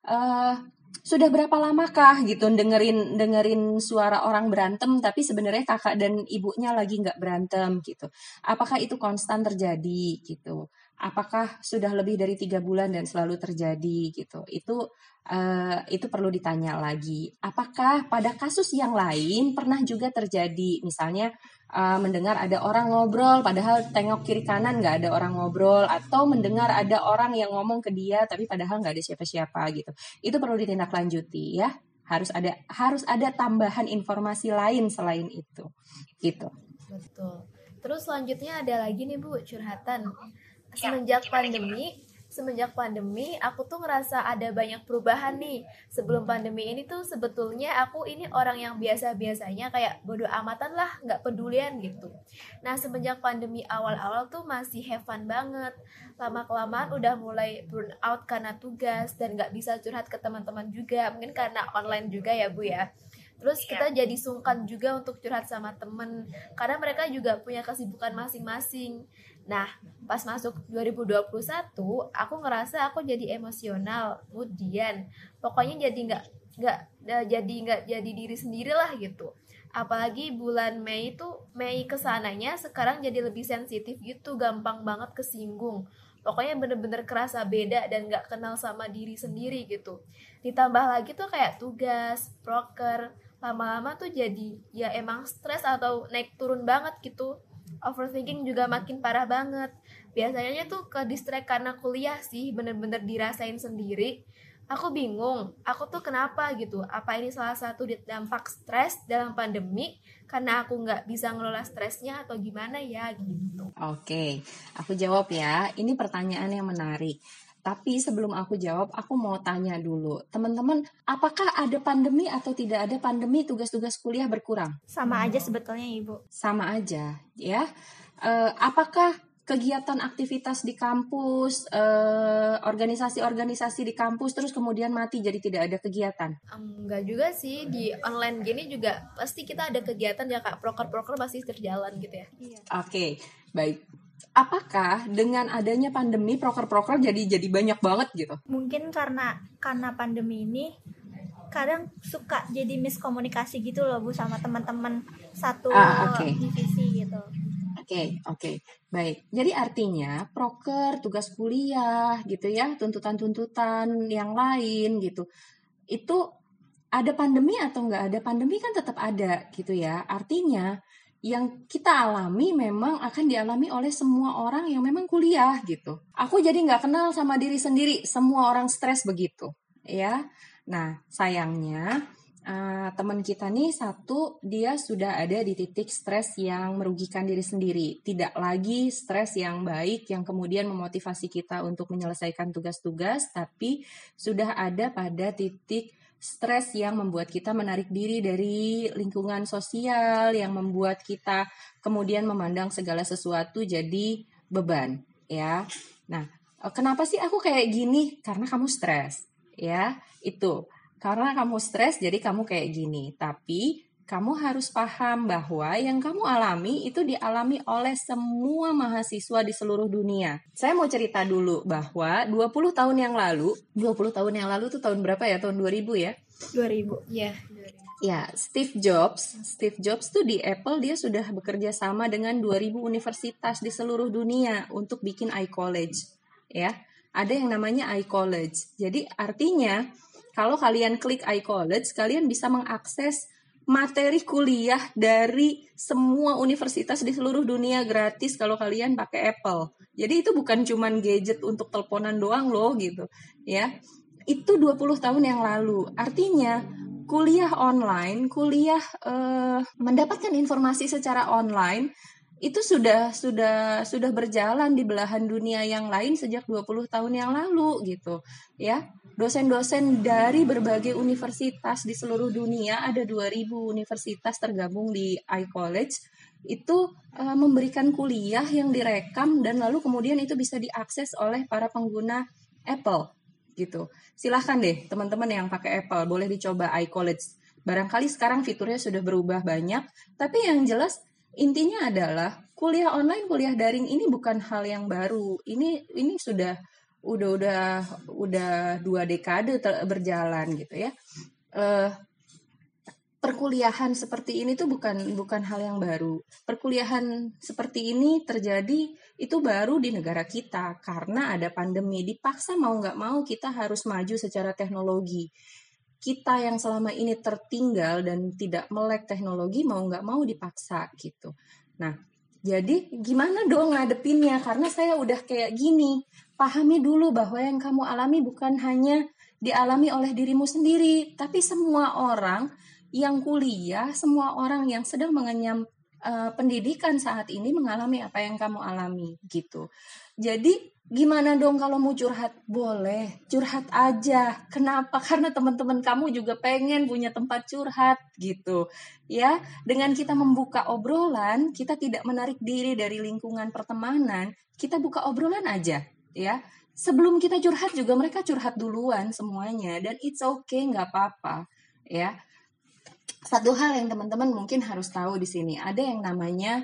Uh, sudah berapa lamakah gitu dengerin dengerin suara orang berantem tapi sebenarnya kakak dan ibunya lagi nggak berantem gitu. Apakah itu konstan terjadi gitu apakah sudah lebih dari tiga bulan dan selalu terjadi gitu. Itu uh, itu perlu ditanya lagi. Apakah pada kasus yang lain pernah juga terjadi? Misalnya uh, mendengar ada orang ngobrol padahal tengok kiri kanan nggak ada orang ngobrol atau mendengar ada orang yang ngomong ke dia tapi padahal nggak ada siapa-siapa gitu. Itu perlu ditindaklanjuti ya. Harus ada harus ada tambahan informasi lain selain itu. Gitu. Betul. Terus selanjutnya ada lagi nih bu curhatan semenjak pandemi semenjak pandemi aku tuh ngerasa ada banyak perubahan nih. Sebelum pandemi ini tuh sebetulnya aku ini orang yang biasa-biasanya kayak bodoh amatan lah nggak pedulian gitu. Nah semenjak pandemi awal-awal tuh masih have fun banget. Lama kelamaan udah mulai burn out karena tugas dan nggak bisa curhat ke teman-teman juga. Mungkin karena online juga ya bu ya. Terus iya. kita jadi sungkan juga untuk curhat sama temen. Karena mereka juga punya kesibukan masing-masing Nah, pas masuk 2021, aku ngerasa aku jadi emosional, kemudian pokoknya jadi nggak nggak jadi nggak jadi diri sendiri lah gitu. Apalagi bulan Mei itu Mei ke sananya sekarang jadi lebih sensitif gitu, gampang banget kesinggung. Pokoknya bener-bener kerasa beda dan nggak kenal sama diri sendiri gitu. Ditambah lagi tuh kayak tugas, proker, lama-lama tuh jadi ya emang stres atau naik turun banget gitu overthinking juga makin parah banget. Biasanya tuh ke distract karena kuliah sih bener-bener dirasain sendiri. Aku bingung aku tuh kenapa gitu? Apa ini salah satu dampak stres dalam pandemi karena aku nggak bisa ngelola stresnya atau gimana ya gitu? Oke aku jawab ya. Ini pertanyaan yang menarik tapi sebelum aku jawab, aku mau tanya dulu, teman-teman, apakah ada pandemi atau tidak ada pandemi tugas-tugas kuliah berkurang? Sama aja sebetulnya, Ibu. Sama aja, ya. Uh, apakah kegiatan aktivitas di kampus, organisasi organisasi-organisasi di kampus, terus kemudian mati jadi tidak ada kegiatan? Enggak juga sih di online gini juga pasti kita ada kegiatan ya kak proker-proker masih terjalan gitu ya. Iya. Oke, okay, baik apakah dengan adanya pandemi proker-proker jadi jadi banyak banget gitu? Mungkin karena karena pandemi ini kadang suka jadi miskomunikasi gitu loh Bu sama teman-teman satu ah, okay. divisi gitu. Oke, okay, oke. Okay. Baik. Jadi artinya proker, tugas kuliah gitu ya, tuntutan-tuntutan yang lain gitu. Itu ada pandemi atau enggak ada pandemi kan tetap ada gitu ya. Artinya yang kita alami memang akan dialami oleh semua orang yang memang kuliah gitu. Aku jadi nggak kenal sama diri sendiri, semua orang stres begitu, ya. Nah, sayangnya uh, teman kita nih satu dia sudah ada di titik stres yang merugikan diri sendiri, tidak lagi stres yang baik yang kemudian memotivasi kita untuk menyelesaikan tugas-tugas, tapi sudah ada pada titik stres yang membuat kita menarik diri dari lingkungan sosial, yang membuat kita kemudian memandang segala sesuatu jadi beban, ya. Nah, eh, kenapa sih aku kayak gini? Karena kamu stres, ya. Itu. Karena kamu stres jadi kamu kayak gini. Tapi kamu harus paham bahwa yang kamu alami itu dialami oleh semua mahasiswa di seluruh dunia. Saya mau cerita dulu bahwa 20 tahun yang lalu, 20 tahun yang lalu tuh tahun berapa ya? Tahun 2000 ya? 2000. Ya. Ya, Steve Jobs, Steve Jobs tuh di Apple dia sudah bekerja sama dengan 2000 universitas di seluruh dunia untuk bikin iCollege, ya. Ada yang namanya iCollege. Jadi artinya kalau kalian klik iCollege, kalian bisa mengakses materi kuliah dari semua universitas di seluruh dunia gratis kalau kalian pakai Apple. Jadi itu bukan cuman gadget untuk teleponan doang loh gitu, ya. Itu 20 tahun yang lalu. Artinya kuliah online, kuliah uh, mendapatkan informasi secara online itu sudah sudah sudah berjalan di belahan dunia yang lain sejak 20 tahun yang lalu gitu ya dosen-dosen dari berbagai universitas di seluruh dunia ada 2000 universitas tergabung di iCollege itu uh, memberikan kuliah yang direkam dan lalu kemudian itu bisa diakses oleh para pengguna Apple gitu. Silahkan deh teman-teman yang pakai Apple boleh dicoba iCollege. Barangkali sekarang fiturnya sudah berubah banyak, tapi yang jelas intinya adalah kuliah online, kuliah daring ini bukan hal yang baru. Ini ini sudah udah udah udah dua dekade berjalan gitu ya. Uh, perkuliahan seperti ini tuh bukan bukan hal yang baru. Perkuliahan seperti ini terjadi itu baru di negara kita karena ada pandemi. Dipaksa mau nggak mau kita harus maju secara teknologi. Kita yang selama ini tertinggal dan tidak melek teknologi mau nggak mau dipaksa gitu. Nah, jadi gimana dong ngadepinnya? Karena saya udah kayak gini. Pahami dulu bahwa yang kamu alami bukan hanya dialami oleh dirimu sendiri, tapi semua orang yang kuliah, semua orang yang sedang mengenyam uh, pendidikan saat ini mengalami apa yang kamu alami gitu. Jadi gimana dong kalau mau curhat? Boleh, curhat aja. Kenapa? [laughs] Karena teman-teman kamu juga pengen punya tempat curhat gitu. Ya, dengan kita membuka obrolan, kita tidak menarik diri dari lingkungan pertemanan, kita buka obrolan aja, ya. Sebelum kita curhat juga mereka curhat duluan semuanya dan it's okay, nggak apa-apa, ya. Satu hal yang teman-teman mungkin harus tahu di sini, ada yang namanya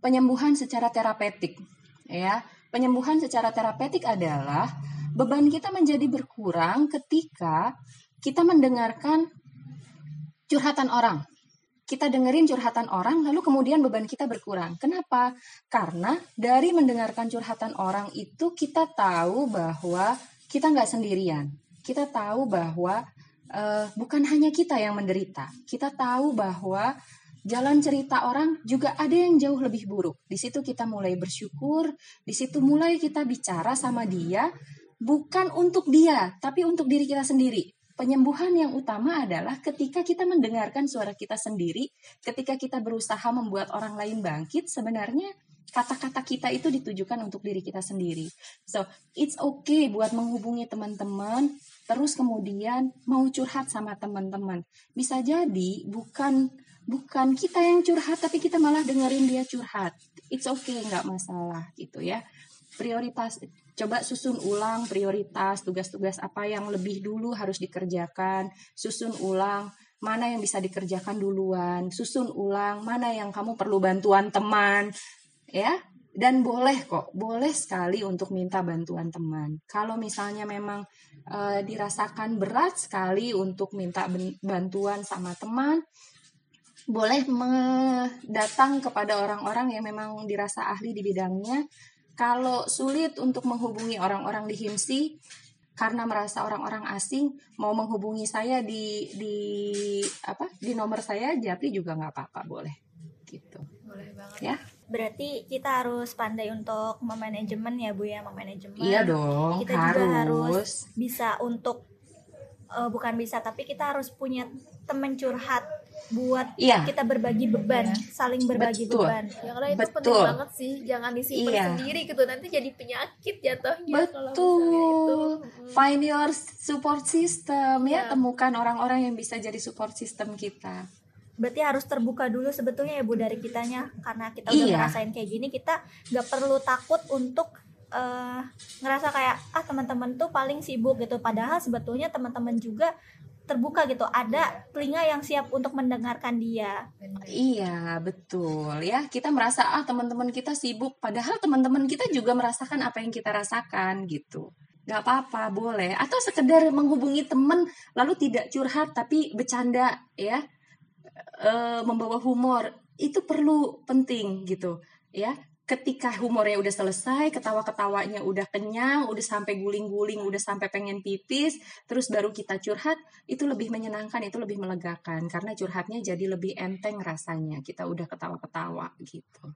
penyembuhan secara terapeutik, ya Penyembuhan secara terapeutik adalah beban kita menjadi berkurang ketika kita mendengarkan curhatan orang. Kita dengerin curhatan orang, lalu kemudian beban kita berkurang. Kenapa? Karena dari mendengarkan curhatan orang itu kita tahu bahwa kita nggak sendirian. Kita tahu bahwa uh, bukan hanya kita yang menderita. Kita tahu bahwa jalan cerita orang juga ada yang jauh lebih buruk. Di situ kita mulai bersyukur, di situ mulai kita bicara sama dia bukan untuk dia, tapi untuk diri kita sendiri. Penyembuhan yang utama adalah ketika kita mendengarkan suara kita sendiri, ketika kita berusaha membuat orang lain bangkit, sebenarnya kata-kata kita itu ditujukan untuk diri kita sendiri. So, it's okay buat menghubungi teman-teman, terus kemudian mau curhat sama teman-teman. Bisa jadi bukan bukan kita yang curhat tapi kita malah dengerin dia curhat. It's okay nggak masalah gitu ya. Prioritas coba susun ulang prioritas tugas-tugas apa yang lebih dulu harus dikerjakan. Susun ulang mana yang bisa dikerjakan duluan. Susun ulang mana yang kamu perlu bantuan teman ya dan boleh kok boleh sekali untuk minta bantuan teman kalau misalnya memang e, dirasakan berat sekali untuk minta bantuan sama teman boleh datang kepada orang-orang yang memang dirasa ahli di bidangnya. Kalau sulit untuk menghubungi orang-orang di HIMSI karena merasa orang-orang asing mau menghubungi saya di di apa di nomor saya Japri juga nggak apa-apa boleh gitu. Boleh banget. Ya. Berarti kita harus pandai untuk memanajemen ya Bu ya, memanajemen. Iya dong, kita harus. juga harus bisa untuk uh, bukan bisa tapi kita harus punya teman curhat buat iya. kita berbagi beban, saling berbagi Betul. beban. Ya karena itu Betul. penting banget sih, jangan disimpan iya. sendiri gitu nanti jadi penyakit jatuhnya Betul. kalau Find your support system ya, ya temukan orang-orang yang bisa jadi support system kita. Berarti harus terbuka dulu sebetulnya ya Bu dari kitanya. Karena kita udah iya. ngerasain kayak gini kita nggak perlu takut untuk uh, ngerasa kayak ah teman-teman tuh paling sibuk gitu. Padahal sebetulnya teman-teman juga terbuka gitu. Ada telinga yang siap untuk mendengarkan dia. Iya betul. Ya kita merasa ah teman-teman kita sibuk. Padahal teman-teman kita juga merasakan apa yang kita rasakan gitu. Nggak apa-apa boleh. Atau sekedar menghubungi teman lalu tidak curhat tapi bercanda ya e, membawa humor itu perlu penting gitu ya ketika humornya udah selesai, ketawa-ketawanya udah kenyang, udah sampai guling-guling, udah sampai pengen pipis, terus baru kita curhat, itu lebih menyenangkan, itu lebih melegakan karena curhatnya jadi lebih enteng rasanya. Kita udah ketawa-ketawa gitu.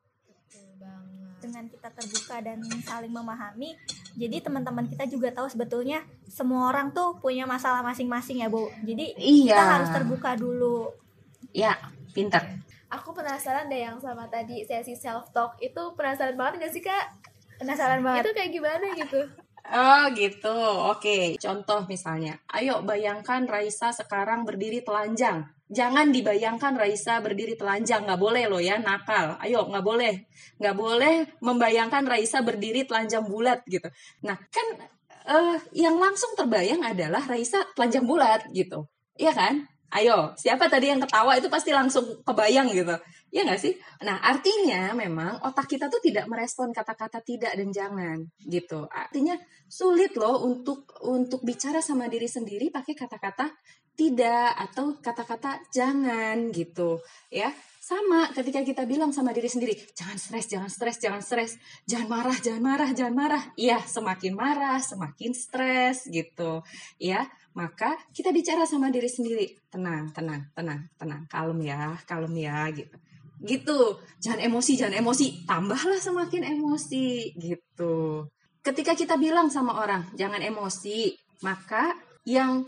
Dengan kita terbuka dan saling memahami, jadi teman-teman kita juga tahu sebetulnya semua orang tuh punya masalah masing-masing ya, Bu. Jadi iya. kita harus terbuka dulu. Ya, pintar aku penasaran deh yang sama tadi sesi self talk itu penasaran banget gak sih kak penasaran banget itu kayak gimana gitu Oh gitu, oke. Contoh misalnya, ayo bayangkan Raisa sekarang berdiri telanjang. Jangan dibayangkan Raisa berdiri telanjang, nggak boleh loh ya, nakal. Ayo, nggak boleh, nggak boleh membayangkan Raisa berdiri telanjang bulat gitu. Nah kan uh, yang langsung terbayang adalah Raisa telanjang bulat gitu. Iya kan? Ayo, siapa tadi yang ketawa itu pasti langsung kebayang gitu. Iya nggak sih? Nah, artinya memang otak kita tuh tidak merespon kata-kata tidak dan jangan gitu. Artinya sulit loh untuk untuk bicara sama diri sendiri pakai kata-kata tidak atau kata-kata jangan gitu, ya. Sama ketika kita bilang sama diri sendiri, jangan stres, jangan stres, jangan stres, jangan marah, jangan marah, jangan marah. Iya, semakin marah, semakin stres gitu. Ya, maka kita bicara sama diri sendiri, tenang, tenang, tenang, tenang, kalem ya, kalem ya gitu. Gitu. Jangan emosi, jangan emosi, tambahlah semakin emosi gitu. Ketika kita bilang sama orang, jangan emosi, maka yang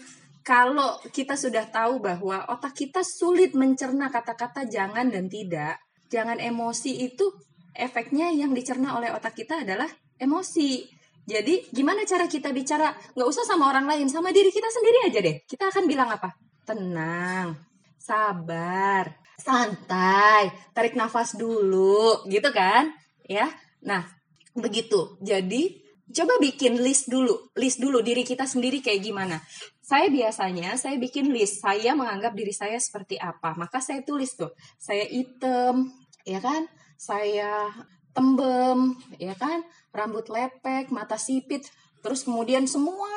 kalau kita sudah tahu bahwa otak kita sulit mencerna kata-kata jangan dan tidak, jangan emosi itu efeknya yang dicerna oleh otak kita adalah emosi. Jadi gimana cara kita bicara? Nggak usah sama orang lain, sama diri kita sendiri aja deh. Kita akan bilang apa? Tenang, sabar, santai, tarik nafas dulu, gitu kan? Ya, nah begitu. Jadi coba bikin list dulu, list dulu diri kita sendiri kayak gimana saya biasanya saya bikin list saya menganggap diri saya seperti apa maka saya tulis tuh saya item ya kan saya tembem ya kan rambut lepek mata sipit terus kemudian semua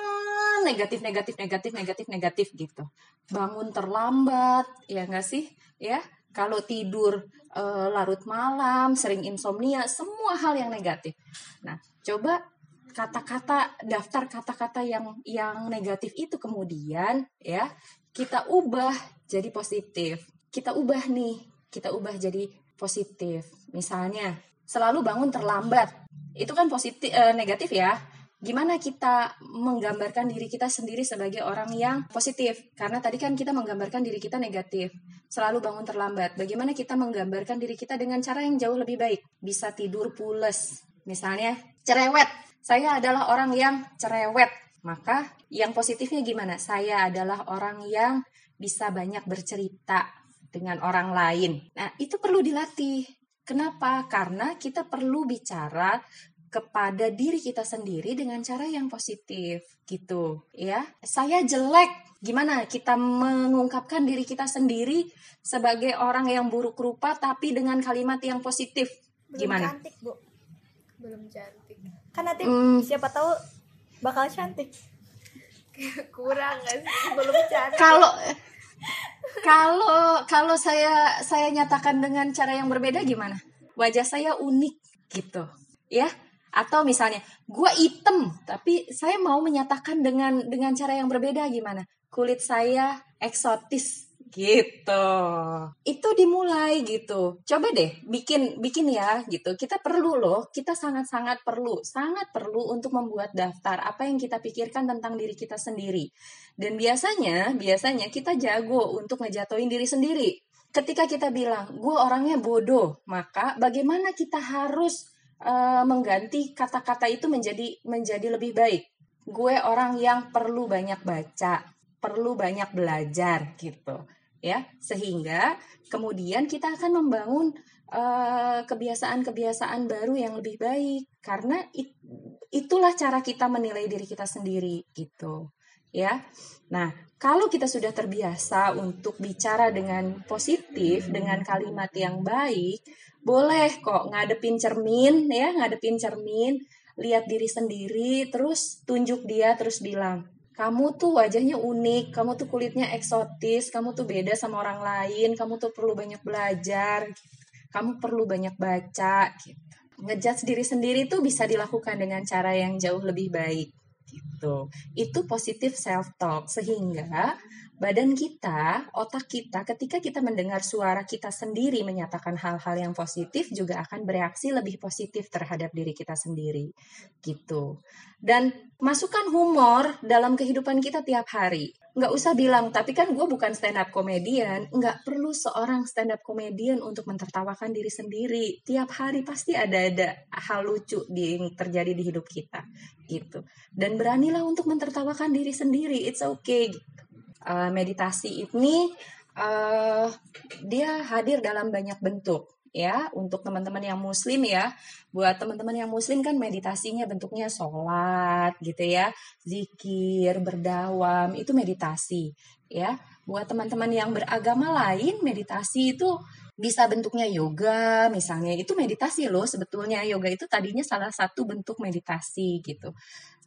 negatif negatif negatif negatif negatif gitu bangun terlambat ya enggak sih ya kalau tidur e, larut malam sering insomnia semua hal yang negatif nah coba kata-kata daftar kata-kata yang yang negatif itu kemudian ya kita ubah jadi positif. Kita ubah nih, kita ubah jadi positif. Misalnya, selalu bangun terlambat. Itu kan positif eh, negatif ya. Gimana kita menggambarkan diri kita sendiri sebagai orang yang positif? Karena tadi kan kita menggambarkan diri kita negatif, selalu bangun terlambat. Bagaimana kita menggambarkan diri kita dengan cara yang jauh lebih baik? Bisa tidur pules, misalnya cerewet saya adalah orang yang cerewet. Maka yang positifnya gimana? Saya adalah orang yang bisa banyak bercerita dengan orang lain. Nah, itu perlu dilatih. Kenapa? Karena kita perlu bicara kepada diri kita sendiri dengan cara yang positif gitu ya. Saya jelek. Gimana kita mengungkapkan diri kita sendiri sebagai orang yang buruk rupa tapi dengan kalimat yang positif? Gimana? cantik, Bu. Belum cantik kan nanti mm. siapa tahu bakal cantik [laughs] kurang kan belum cantik kalau kalau kalau saya saya nyatakan dengan cara yang berbeda gimana? Wajah saya unik gitu ya? Atau misalnya gue item tapi saya mau menyatakan dengan dengan cara yang berbeda gimana? Kulit saya eksotis gitu. Itu dimulai gitu. Coba deh bikin bikin ya gitu. Kita perlu loh kita sangat sangat perlu sangat perlu untuk membuat daftar apa yang kita pikirkan tentang diri kita sendiri. Dan biasanya biasanya kita jago untuk ngejatuhin diri sendiri. Ketika kita bilang gue orangnya bodoh maka bagaimana kita harus uh, mengganti kata-kata itu menjadi menjadi lebih baik? Gue orang yang perlu banyak baca perlu banyak belajar gitu ya. Sehingga kemudian kita akan membangun kebiasaan kebiasaan-kebiasaan baru yang lebih baik. Karena it, itulah cara kita menilai diri kita sendiri gitu ya. Nah kalau kita sudah terbiasa untuk bicara dengan positif dengan kalimat yang baik boleh kok ngadepin cermin ya ngadepin cermin lihat diri sendiri terus tunjuk dia terus bilang kamu tuh wajahnya unik, kamu tuh kulitnya eksotis, kamu tuh beda sama orang lain, kamu tuh perlu banyak belajar, kamu perlu banyak baca. Gitu. Ngejudge diri sendiri tuh bisa dilakukan dengan cara yang jauh lebih baik. Gitu. Itu positif self talk sehingga badan kita, otak kita, ketika kita mendengar suara kita sendiri menyatakan hal-hal yang positif, juga akan bereaksi lebih positif terhadap diri kita sendiri, gitu. Dan masukkan humor dalam kehidupan kita tiap hari. Nggak usah bilang, tapi kan gue bukan stand up komedian. Nggak perlu seorang stand up komedian untuk mentertawakan diri sendiri. Tiap hari pasti ada ada hal lucu di, terjadi di hidup kita, gitu. Dan beranilah untuk mentertawakan diri sendiri. It's okay. Uh, meditasi ini uh, dia hadir dalam banyak bentuk ya. Untuk teman-teman yang muslim ya. Buat teman-teman yang muslim kan meditasinya bentuknya sholat gitu ya. Zikir berdawam itu meditasi ya. Buat teman-teman yang beragama lain meditasi itu bisa bentuknya yoga misalnya. Itu meditasi loh sebetulnya. Yoga itu tadinya salah satu bentuk meditasi gitu.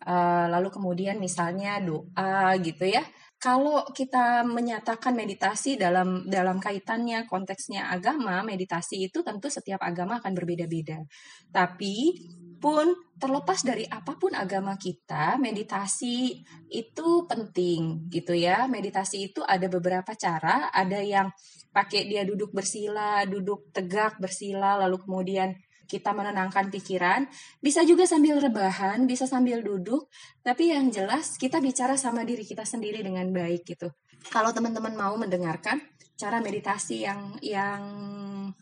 Uh, lalu kemudian misalnya doa gitu ya kalau kita menyatakan meditasi dalam dalam kaitannya konteksnya agama, meditasi itu tentu setiap agama akan berbeda-beda. Tapi pun terlepas dari apa pun agama kita, meditasi itu penting gitu ya. Meditasi itu ada beberapa cara, ada yang pakai dia duduk bersila, duduk tegak bersila lalu kemudian kita menenangkan pikiran, bisa juga sambil rebahan, bisa sambil duduk, tapi yang jelas kita bicara sama diri kita sendiri dengan baik gitu. Kalau teman-teman mau mendengarkan cara meditasi yang yang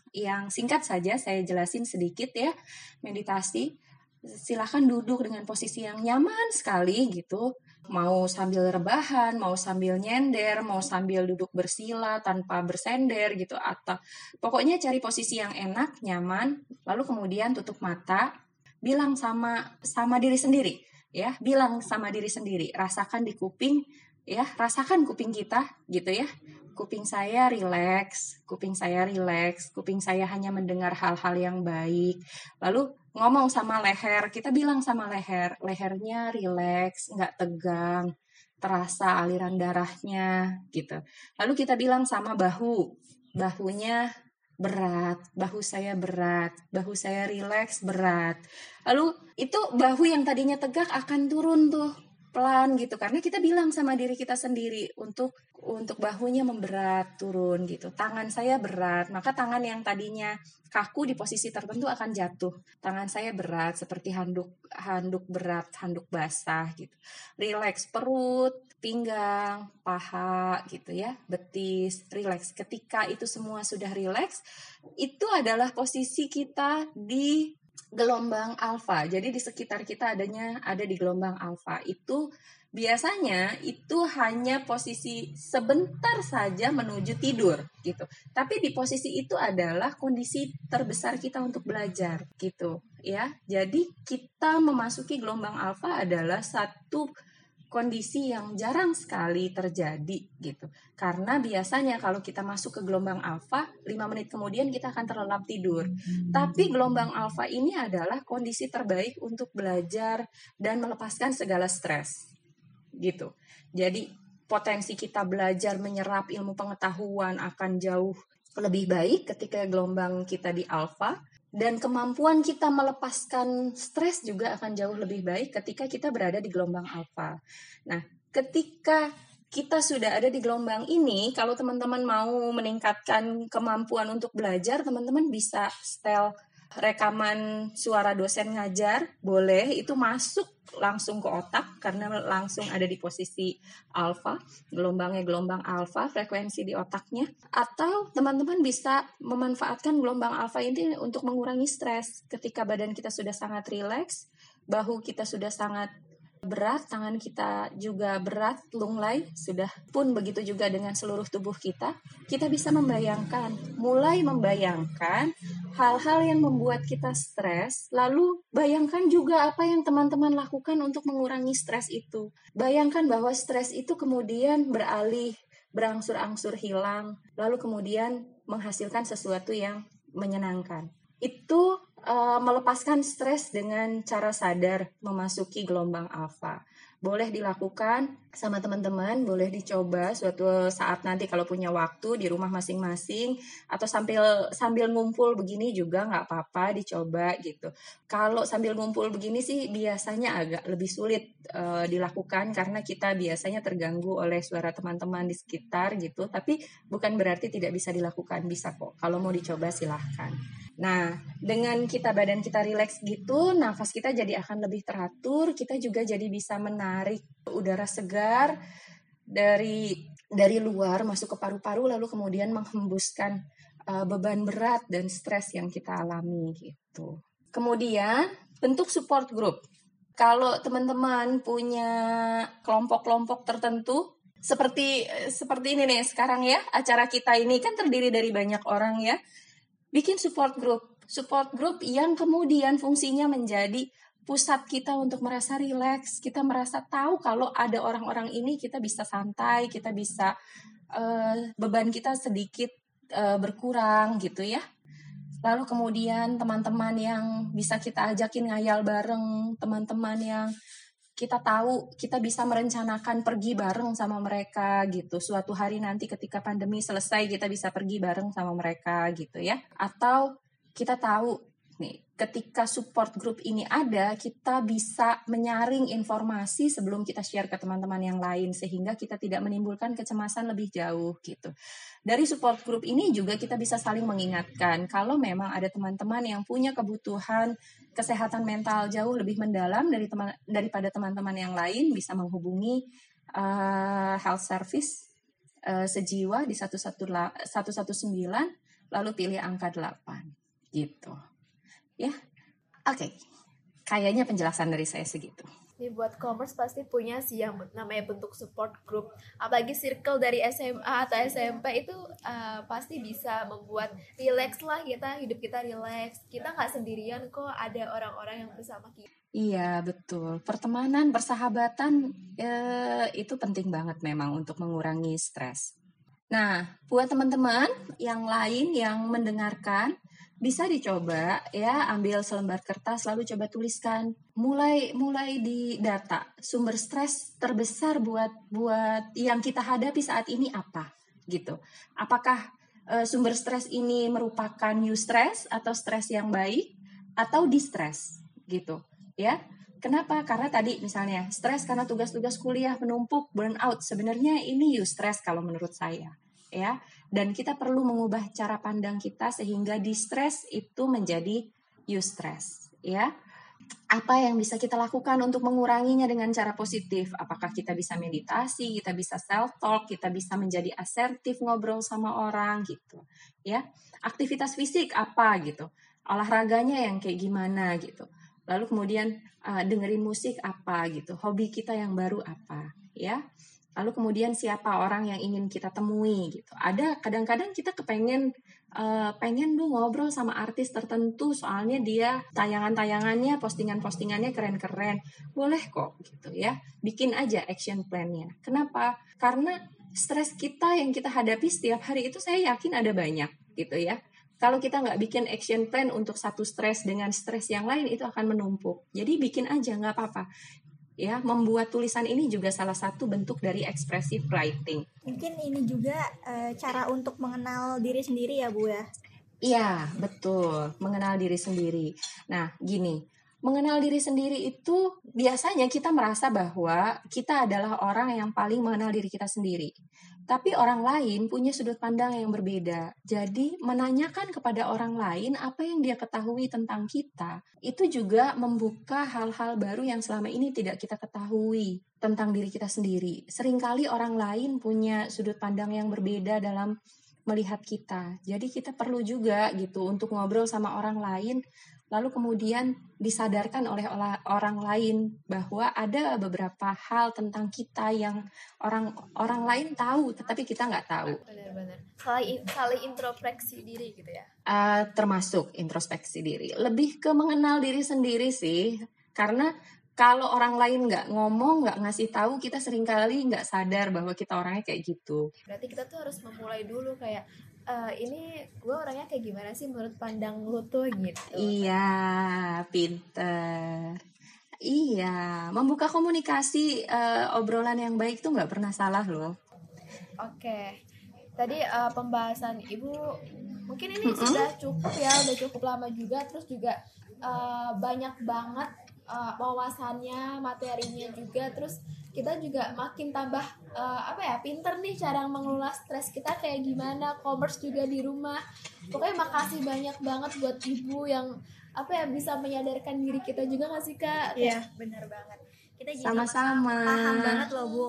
yang singkat saja saya jelasin sedikit ya. Meditasi silahkan duduk dengan posisi yang nyaman sekali gitu mau sambil rebahan, mau sambil nyender, mau sambil duduk bersila tanpa bersender gitu atau pokoknya cari posisi yang enak, nyaman, lalu kemudian tutup mata, bilang sama sama diri sendiri ya, bilang sama diri sendiri, rasakan di kuping ya, rasakan kuping kita gitu ya. Kuping saya rileks, kuping saya rileks, kuping saya hanya mendengar hal-hal yang baik. Lalu ngomong sama leher, kita bilang sama leher, lehernya rileks, nggak tegang, terasa aliran darahnya gitu. Lalu kita bilang sama bahu, bahunya berat, bahu saya berat, bahu saya rileks berat. Lalu itu bahu yang tadinya tegak akan turun tuh pelan gitu karena kita bilang sama diri kita sendiri untuk untuk bahunya memberat turun gitu. Tangan saya berat, maka tangan yang tadinya kaku di posisi tertentu akan jatuh. Tangan saya berat seperti handuk handuk berat, handuk basah gitu. Relax perut, pinggang, paha gitu ya, betis, relax. Ketika itu semua sudah relax, itu adalah posisi kita di gelombang alfa. Jadi di sekitar kita adanya ada di gelombang alfa. Itu biasanya itu hanya posisi sebentar saja menuju tidur gitu. Tapi di posisi itu adalah kondisi terbesar kita untuk belajar gitu ya. Jadi kita memasuki gelombang alfa adalah satu kondisi yang jarang sekali terjadi gitu. Karena biasanya kalau kita masuk ke gelombang alfa, 5 menit kemudian kita akan terlelap tidur. Tapi gelombang alfa ini adalah kondisi terbaik untuk belajar dan melepaskan segala stres. Gitu. Jadi potensi kita belajar menyerap ilmu pengetahuan akan jauh lebih baik ketika gelombang kita di alfa dan kemampuan kita melepaskan stres juga akan jauh lebih baik ketika kita berada di gelombang alfa. Nah, ketika kita sudah ada di gelombang ini, kalau teman-teman mau meningkatkan kemampuan untuk belajar, teman-teman bisa setel rekaman suara dosen ngajar, boleh itu masuk langsung ke otak karena langsung ada di posisi alfa, gelombangnya gelombang alfa, frekuensi di otaknya. Atau teman-teman bisa memanfaatkan gelombang alfa ini untuk mengurangi stres ketika badan kita sudah sangat rileks, bahu kita sudah sangat berat, tangan kita juga berat, lunglai, sudah pun begitu juga dengan seluruh tubuh kita, kita bisa membayangkan, mulai membayangkan hal-hal yang membuat kita stres, lalu bayangkan juga apa yang teman-teman lakukan untuk mengurangi stres itu. Bayangkan bahwa stres itu kemudian beralih, berangsur-angsur hilang, lalu kemudian menghasilkan sesuatu yang menyenangkan. Itu uh, melepaskan stres dengan cara sadar memasuki gelombang alfa. Boleh dilakukan sama teman-teman, boleh dicoba suatu saat nanti kalau punya waktu di rumah masing-masing atau sambil sambil ngumpul begini juga nggak apa-apa dicoba gitu. Kalau sambil ngumpul begini sih biasanya agak lebih sulit uh, dilakukan karena kita biasanya terganggu oleh suara teman-teman di sekitar gitu. Tapi bukan berarti tidak bisa dilakukan, bisa kok. Kalau mau dicoba silahkan. Nah, dengan kita badan kita rileks gitu, nafas kita jadi akan lebih teratur, kita juga jadi bisa menarik udara segar dari dari luar masuk ke paru-paru lalu kemudian menghembuskan uh, beban berat dan stres yang kita alami gitu. Kemudian bentuk support group. Kalau teman-teman punya kelompok-kelompok tertentu seperti seperti ini nih sekarang ya acara kita ini kan terdiri dari banyak orang ya bikin support group. Support group yang kemudian fungsinya menjadi pusat kita untuk merasa rileks, kita merasa tahu kalau ada orang-orang ini kita bisa santai, kita bisa uh, beban kita sedikit uh, berkurang gitu ya. Lalu kemudian teman-teman yang bisa kita ajakin ngayal bareng, teman-teman yang kita tahu kita bisa merencanakan pergi bareng sama mereka gitu. Suatu hari nanti ketika pandemi selesai kita bisa pergi bareng sama mereka gitu ya. Atau kita tahu nih ketika support group ini ada, kita bisa menyaring informasi sebelum kita share ke teman-teman yang lain sehingga kita tidak menimbulkan kecemasan lebih jauh gitu. Dari support group ini juga kita bisa saling mengingatkan kalau memang ada teman-teman yang punya kebutuhan kesehatan mental jauh lebih mendalam dari teman daripada teman-teman yang lain bisa menghubungi uh, health service uh, sejiwa di 119 lalu pilih angka 8 gitu. Ya, oke. Okay. Kayaknya penjelasan dari saya segitu. Ini buat commerce pasti punya sih yang namanya bentuk support group. Apalagi circle dari SMA atau SMP itu uh, pasti bisa membuat relax lah kita, hidup kita relax. Kita nggak sendirian kok, ada orang-orang yang bersama kita. Iya betul, pertemanan, persahabatan eh, itu penting banget memang untuk mengurangi stres. Nah, buat teman-teman yang lain yang mendengarkan, bisa dicoba ya ambil selembar kertas lalu coba tuliskan. Mulai mulai di data. Sumber stres terbesar buat buat yang kita hadapi saat ini apa gitu. Apakah e, sumber stres ini merupakan new stress atau stres yang baik atau distress gitu ya. Kenapa? Karena tadi misalnya stres karena tugas-tugas kuliah menumpuk, burnout. Sebenarnya ini eustress kalau menurut saya ya dan kita perlu mengubah cara pandang kita sehingga distress itu menjadi eustress ya. Apa yang bisa kita lakukan untuk menguranginya dengan cara positif? Apakah kita bisa meditasi kita bisa self talk kita bisa menjadi asertif ngobrol sama orang gitu ya. Aktivitas fisik apa gitu? Olahraganya yang kayak gimana gitu. Lalu kemudian uh, dengerin musik apa gitu? Hobi kita yang baru apa ya lalu kemudian siapa orang yang ingin kita temui gitu. Ada kadang-kadang kita kepengen uh, pengen lu ngobrol sama artis tertentu soalnya dia tayangan-tayangannya postingan-postingannya keren-keren. Boleh kok gitu ya. Bikin aja action plan-nya. Kenapa? Karena stres kita yang kita hadapi setiap hari itu saya yakin ada banyak gitu ya. Kalau kita nggak bikin action plan untuk satu stres dengan stres yang lain itu akan menumpuk. Jadi bikin aja nggak apa-apa ya membuat tulisan ini juga salah satu bentuk dari expressive writing. Mungkin ini juga e, cara untuk mengenal diri sendiri ya Bu ya. Iya, betul, mengenal diri sendiri. Nah, gini, mengenal diri sendiri itu biasanya kita merasa bahwa kita adalah orang yang paling mengenal diri kita sendiri. Tapi orang lain punya sudut pandang yang berbeda. Jadi, menanyakan kepada orang lain apa yang dia ketahui tentang kita, itu juga membuka hal-hal baru yang selama ini tidak kita ketahui tentang diri kita sendiri. Seringkali orang lain punya sudut pandang yang berbeda dalam melihat kita. Jadi kita perlu juga gitu untuk ngobrol sama orang lain lalu kemudian disadarkan oleh orang lain bahwa ada beberapa hal tentang kita yang orang orang lain tahu tetapi kita nggak tahu. Benar-benar. Saling saling introspeksi diri gitu ya. Uh, termasuk introspeksi diri. Lebih ke mengenal diri sendiri sih, karena kalau orang lain nggak ngomong, nggak ngasih tahu, kita sering kali nggak sadar bahwa kita orangnya kayak gitu. Berarti kita tuh harus memulai dulu kayak uh, ini gue orangnya kayak gimana sih menurut pandang lu tuh gitu. Iya pinter. Iya membuka komunikasi uh, obrolan yang baik tuh nggak pernah salah loh. Oke tadi uh, pembahasan ibu mungkin ini mm -hmm. sudah cukup ya udah cukup lama juga terus juga uh, banyak banget uh, wawasannya materinya juga terus kita juga makin tambah uh, apa ya pinter nih cara mengelola stres kita kayak gimana. Commerce juga di rumah. Pokoknya makasih banyak banget buat ibu yang apa ya bisa menyadarkan diri kita juga nggak sih kak? Iya benar banget. Kita sama-sama. paham banget loh bu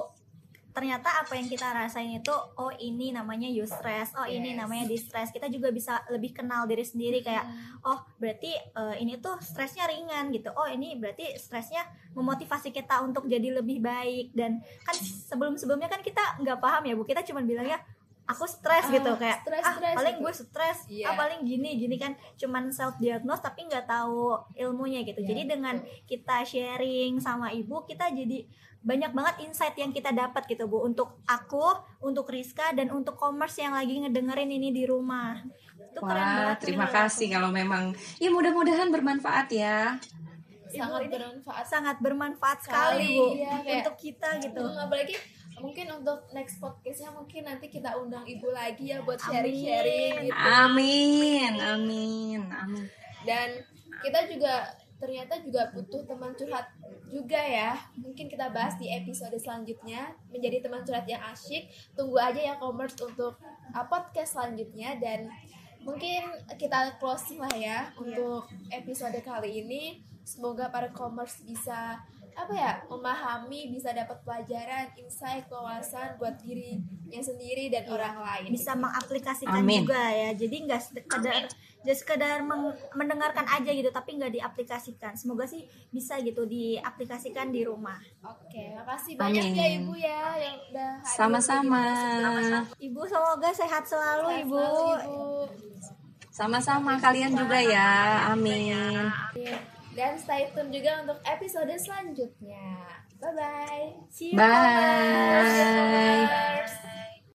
ternyata apa yang kita rasain itu oh ini namanya eustress oh yes. ini namanya distress. Kita juga bisa lebih kenal diri sendiri kayak oh berarti uh, ini tuh stresnya ringan gitu. Oh ini berarti stresnya memotivasi kita untuk jadi lebih baik. Dan kan sebelum sebelumnya kan kita nggak paham ya bu. Kita cuma bilangnya aku stres Ah, gitu. Kayak stres, ah stres paling gitu. gue stres Iya. ah paling gini gini kan. Cuman self diagnose tapi nggak tahu ilmunya gitu. Iya, jadi dengan kita sharing sama ibu kita jadi banyak banget insight yang kita dapat gitu bu untuk aku untuk Rizka dan untuk commerce yang lagi ngedengerin ini di rumah itu keren Wah, banget terima menurut aku. kasih kalau memang ya mudah-mudahan bermanfaat ya. sangat bermanfaat sangat bermanfaat Sekali, sekali bu iya, kayak- untuk kita gitu apalagi mungkin untuk next podcastnya mungkin nanti kita undang ibu lagi ya buat sharing-sharing gitu Amin, amin, amin. dan kita juga ternyata juga butuh teman curhat juga ya. Mungkin kita bahas di episode selanjutnya. Menjadi teman curhat yang asyik tunggu aja ya commerce untuk uh, podcast selanjutnya. Dan mungkin kita closing lah ya untuk episode kali ini. Semoga para commerce bisa apa ya memahami bisa dapat pelajaran insight wawasan buat dirinya sendiri dan orang lain bisa mengaplikasikan Amin. juga ya jadi nggak sekedar just sekedar meng- mendengarkan aja gitu tapi nggak diaplikasikan semoga sih bisa gitu diaplikasikan di rumah Oke, makasih banyak Amin. ya Ibu ya yang udah Sama-sama. ibu semoga sehat selalu Sehat ibu selalu, Ibu. Sama-sama kalian juga ya. Amin. Dan stay tune juga untuk episode selanjutnya. Bye bye. See you, Bye. Commerce.